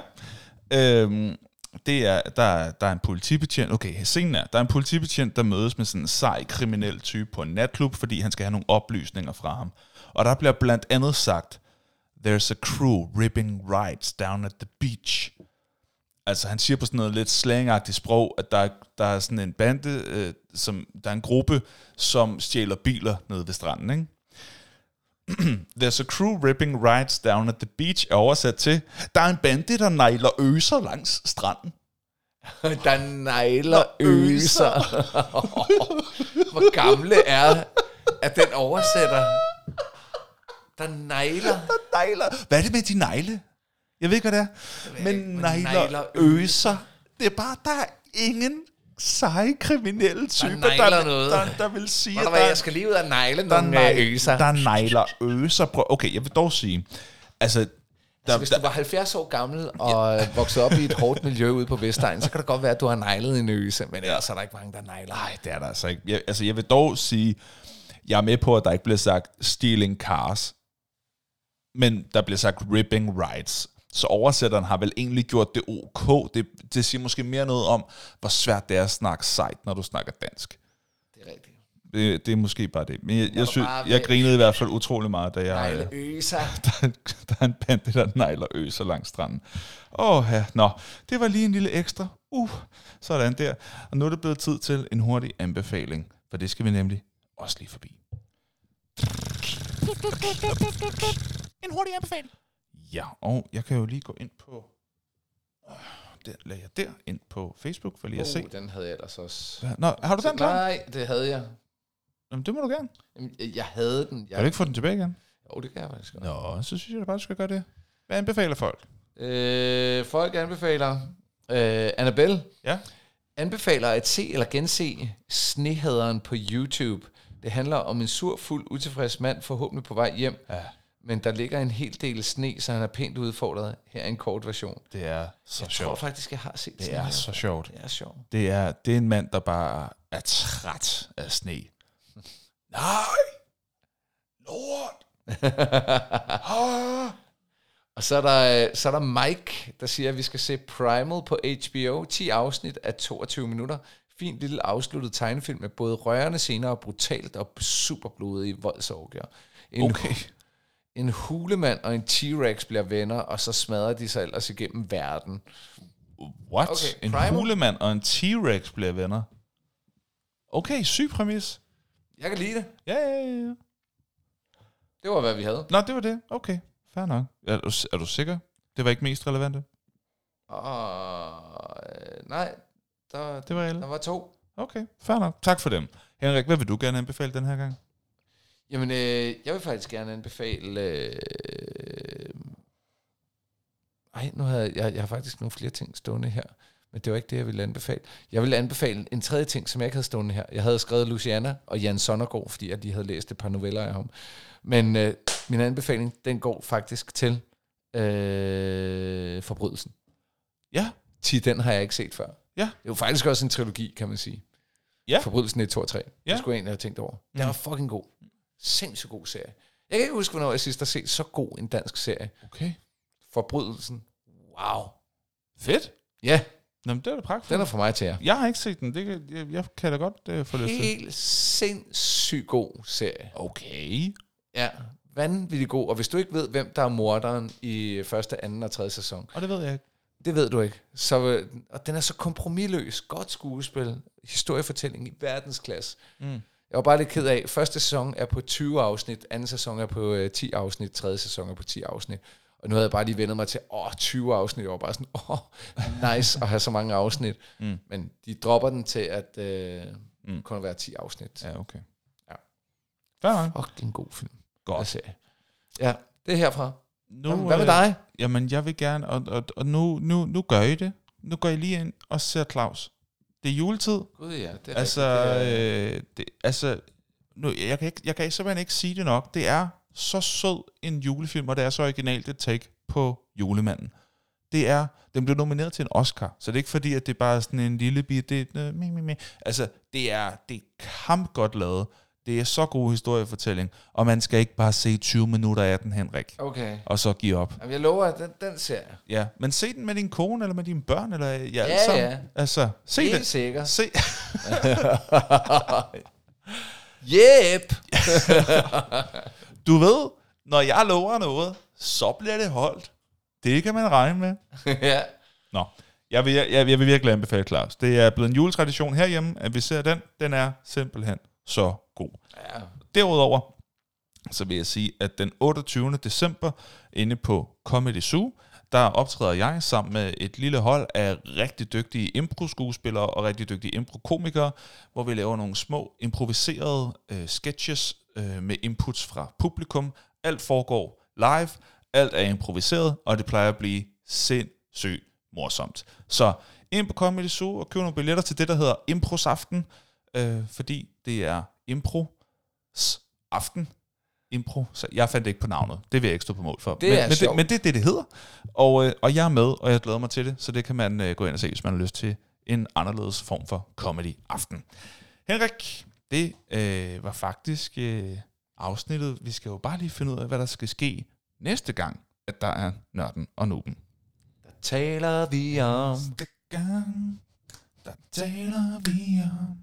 Øhm, det er, der, er- der er en politibetjent, okay, scenen er, der er en politibetjent, der mødes med sådan en sej kriminel type på en natklub, fordi han skal have nogle oplysninger fra ham. Og der bliver blandt andet sagt, there's a crew ripping rides down at the beach. Altså han siger på sådan noget lidt slangagtigt sprog, at der, er- der er sådan en bande, øh, som, der er en gruppe, som stjæler biler nede ved stranden, ikke? There's a crew ripping rides down at the beach er oversat til, der er en bande, der nejler øser langs stranden. Der negler øser. Hvor gamle er, at den oversætter? Der negler. Der nejler. Hvad er det med de negle? Jeg ved ikke, hvad det er. Men nejler øser. Det er bare, der er ingen seje kriminelle typer, der, der, noget. der, der vil sige, at der, jeg skal lige ud og negle der, nogle nej, øh, øser. der nejler øser. Prøv, okay, jeg vil dog sige, altså, der, Så hvis du var 70 år gammel og ja. vokset op i et hårdt miljø ude på Vestegn, så kan det godt være, at du har neglet en øse, men ellers er der ikke mange, der negler. Nej, det er der altså ikke. Jeg, altså, jeg vil dog sige, jeg er med på, at der ikke bliver sagt stealing cars, men der bliver sagt ripping rides. Så oversætteren har vel egentlig gjort det ok. Det, det siger måske mere noget om, hvor svært det er at snakke sejt, når du snakker dansk. Det er rigtigt. Det, det er måske bare det. Men jeg, jeg, synes, bare jeg grinede i hvert fald utrolig meget, da jeg... Øh, øser. der, er en- der er en bande, der nejler øser langs stranden. Åh ja, nå, det var lige en lille ekstra. Uh, sådan der. Og nu er det blevet tid til en hurtig anbefaling, for det skal vi nemlig også lige forbi. En hurtig anbefaling. Ja, og jeg kan jo lige gå ind på... Øh, Der lagde jeg der ind på Facebook, for lige at se. Oh, den havde jeg ellers også. Hvad- Nå, har du den klar? Nej, det havde jeg. Jamen, det må du gerne. Jamen, Jeg havde den. Kan Jeg... du ikke få den tilbage igen? Jo, det kan jeg faktisk godt. Nå, så synes jeg da bare, du skal gøre det. Hvad anbefaler folk? Øh, folk anbefaler øh, Annabelle. Ja. Anbefaler at se eller gense Snehaderen på YouTube. Det handler om en sur, fuld, utilfreds mand, forhåbentlig på vej hjem. Ja. Men der ligger en hel del sne, så han er pænt udfordret. Her er en kort version. Det er så Jeg tror sjovt. faktisk, jeg har set Det er Snehaderen. så sjovt. Det er sjovt. Det er, det er en mand, der bare er træt af sne. Nej! Lort! Ah! Og så er, der, så er der Mike, der siger, at vi skal se Primal på HBO. 10 afsnit af 22 minutter. Fint lille afsluttet tegnefilm med både rørende scener og brutalt og super blodige voldsorgier. En, Okay. En hulemand og en T-Rex bliver venner, og så smadrer de sig ellers igennem verden. What? Okay, en Primal. hulemand og en T-Rex bliver venner. Okay, syg præmis. Jeg kan lide det. Ja, ja, ja. Det var, hvad vi havde. Nå, det var det. Okay, fair nok. Er du, er du sikker? Det var ikke mest relevante? Og, øh, nej, der, Det var alle? der var to. Okay, fair nok. Tak for dem. Henrik, hvad vil du gerne anbefale den her gang? Jamen, øh, jeg vil faktisk gerne anbefale... Øh, ej, nu har jeg, jeg, jeg har faktisk nogle flere ting stående her Men det var ikke det, jeg ville anbefale. Jeg ville anbefale en tredje ting, som jeg ikke havde stående her. Jeg havde skrevet Luciana og Jan Sonnergaard, fordi at de havde læst et par noveller af ham. Men øh, min anbefaling, den går faktisk til øh, Forbrydelsen. Ja. Ti, den har jeg ikke set før. Ja. Det er jo faktisk også en trilogi, kan man sige. Ja. Forbrydelsen 1, 2 og 3. Ja. Det skulle jeg egentlig have tænkt over. Den Mm. var fucking god. Sindssygt god serie. Jeg kan ikke huske, hvornår jeg sidst har set så god en dansk serie. Okay. Forbrydelsen. Wow. Fedt. Ja, Nå, men det er da pragtfuldt. den er fra mig til jer. Jeg har ikke set den. Det kan, jeg, jeg kan da godt uh, få lyst til. Helt sindssygt god serie. Okay. Ja, vanvittig god. Og hvis du ikke ved, hvem der er morderen i første, anden og tredje sæson, Og det ved jeg ikke. det ved du ikke. Så, øh, og den er så kompromilløs. Godt skuespil. Historiefortælling i verdensklasse. Mm. Jeg var bare lidt ked af, første sæson er på 20 afsnit, anden sæson er på øh, 10 afsnit, tredje sæson er på 10 afsnit. Og nu havde jeg bare lige vendet mig til, åh, 20 afsnit. Jeg var bare sådan, åh, nice at have så mange afsnit. Mm. Men de dropper den til, at øh, Mm. kun være 10 afsnit. Ja. Okay. Ja. Fair. Fuck, det er en god film. Godt. Og serie. Ja, det er herfra. Nu, Hvad, hvad med øh, dig? Jamen, jeg vil gerne, og, og, og nu, nu, nu gør I det. Nu går I lige ind og ser Claus. Det er juletid. Gud ja, det er Altså, rigtigt. Det er- øh, det, altså nu, jeg, kan ikke, jeg kan simpelthen ikke sige det nok. Det er så sød en julefilm, og det er så originalt et take på julemanden. Det er, den blev nomineret til en Oscar, så det er ikke fordi, at det er bare sådan en lille bit, det øh, me, me, me. altså, det er, det er kamp godt lavet. Det er så god historiefortælling, og man skal ikke bare se 20 minutter af den, Henrik, Okay. og så give op. Jamen, jeg lover, at den, den ser jeg. Ja, men se den med din kone, eller med dine børn, eller ja, Ja, sammen. ja. Altså, se Helt det. sikkert. Se, Yep! Du ved, når jeg lover noget, så bliver det holdt. Det kan man regne med. ja. Nå, jeg vil, jeg, jeg vil virkelig anbefale Claus. Det er blevet en juletradition herhjemme, at vi ser den. Den er simpelthen så god. ja. Derudover, så vil jeg sige, at den 28. december, inde på Comedy Zoo, der optræder jeg sammen med et lille hold af rigtig dygtige impro-skuespillere og rigtig dygtige impro-komikere, hvor vi laver nogle små improviserede øh, sketches øh, med inputs fra publikum. Alt foregår live, alt er improviseret, og det plejer at blive sindssygt morsomt. Så ind på Comedy Zoo og køb nogle billetter til det, der hedder Improsaften, øh, fordi det er impros aften. Impro. Så jeg fandt ikke på navnet. Det vil jeg ikke stå på mål for. Det men, er men, det, men det er det, det hedder. Og, øh, og jeg er med, og jeg glæder mig til det. Så det kan man øh, gå ind og se, hvis man har lyst til en anderledes form for comedy aften. Henrik, det øh, var faktisk øh, afsnittet. Vi skal jo bare lige finde ud af, hvad der skal ske næste gang, at der er Nørden og Nuben. Taler vi om... Næste gang, der taler vi om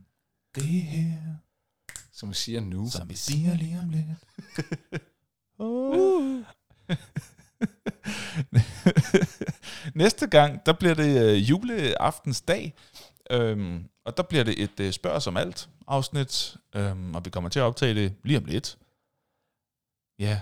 det her, Som vi siger nu. som vi siger lige om lidt. oh. Næste gang, der bliver det øh, juleaftensdag, øhm, og der bliver det et øh, spørg os om alt afsnit, øhm, og vi kommer til at optage det lige om lidt. Ja,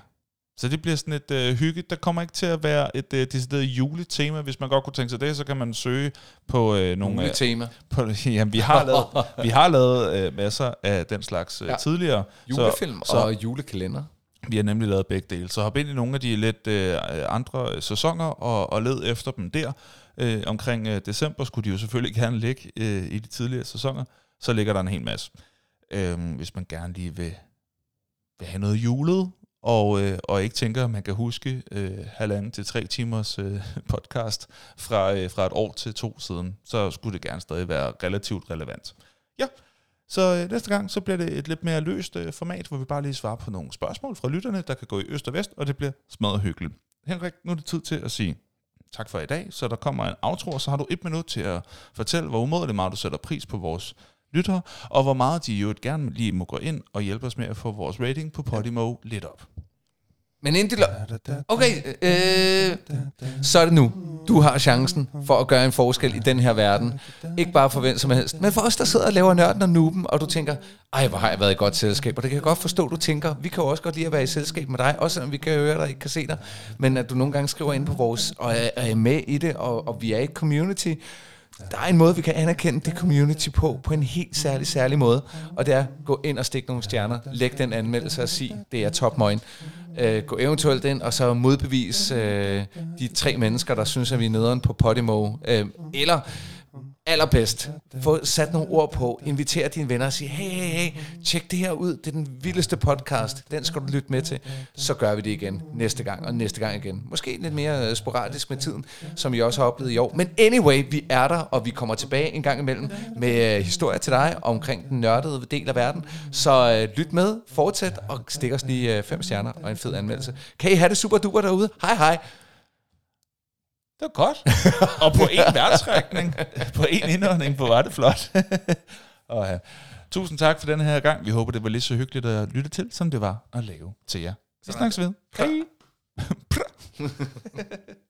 så det bliver sådan et øh, hygge. Der kommer ikke til at være et øh, decideret juletema. Hvis man godt kunne tænke sig det, så kan man søge på øh, nogle... Øh, tema. på, jamen, vi har lavet, vi har lavet øh, masser af den slags øh, Ja. tidligere. Julefilm så, og julekalender. Vi har nemlig lavet begge dele. Så hop ind i nogle af de lidt øh, andre øh, sæsoner og, og led efter dem der. Øh, omkring øh, december skulle de jo selvfølgelig gerne ligge øh, i de tidligere sæsoner. Så ligger der en hel masse. Øh, hvis man gerne lige vil, vil have noget julet, og, øh, og ikke tænker, at man kan huske øh, halvanden til tre timers øh, podcast fra, øh, fra et år til to siden, så skulle det gerne stadig være relativt relevant. Ja, så øh, næste gang, så bliver det et lidt mere løst øh, format, hvor vi bare lige svarer på nogle spørgsmål fra lytterne, der kan gå i øst og vest, og det bliver smadret hyggeligt. Henrik, nu er det tid til at sige tak for i dag, så der kommer en outro, og så har du et minut til at fortælle, hvor umådeligt meget du sætter pris på vores lyttere, og hvor meget de jo gerne lige må gå ind og hjælpe os med at få vores rating på Podimo lidt op. Men inden de lo- Okay, øh, så er det nu. Du har chancen for at gøre en forskel i den her verden. Ikke bare for hvem som helst, men for os, der sidder og laver nørden og nuben, og du tænker, ej, hvor har jeg været i godt selskab. Og det kan jeg godt forstå, du tænker. Vi kan jo også godt lide at være i selskab med dig, også selvom vi kan høre dig ikke kan se dig. Men at du nogle gange skriver ind på vores, og er, er med i det, og, og vi er et community. Der er en måde, vi kan anerkende det community på, på en helt særlig, særlig måde. Og det er, gå ind og stik nogle stjerner, læg den anmeldelse og sig, det er top møgen. Øh, gå eventuelt ind og så modbevis øh, de tre mennesker, der synes, at vi er nederen på Podimo. Øh, eller allerbedst. Få sat nogle ord på. Inviter dine venner og sige, hey, hey, hey, tjek det her ud. Det er den vildeste podcast. Den skal du lytte med til. Så gør vi det igen næste gang og næste gang igen. Måske lidt mere øh, sporadisk med tiden, som I også har oplevet i år. Men anyway, vi er der, og vi kommer tilbage en gang imellem med øh, historier til dig omkring den nørdede del af verden. Så øh, lyt med, fortsæt og stik os lige fem stjerner og en fed anmeldelse. Kan I have det super duper derude? Hej hej! Det var godt. og på en værtsrækning, på en indånding, hvor var det flot. og, ja. Tusind tak for den her gang. Vi håber, det var lige så hyggeligt at lytte til, som det var at lave til jer. Vi snakkes ved. Hej.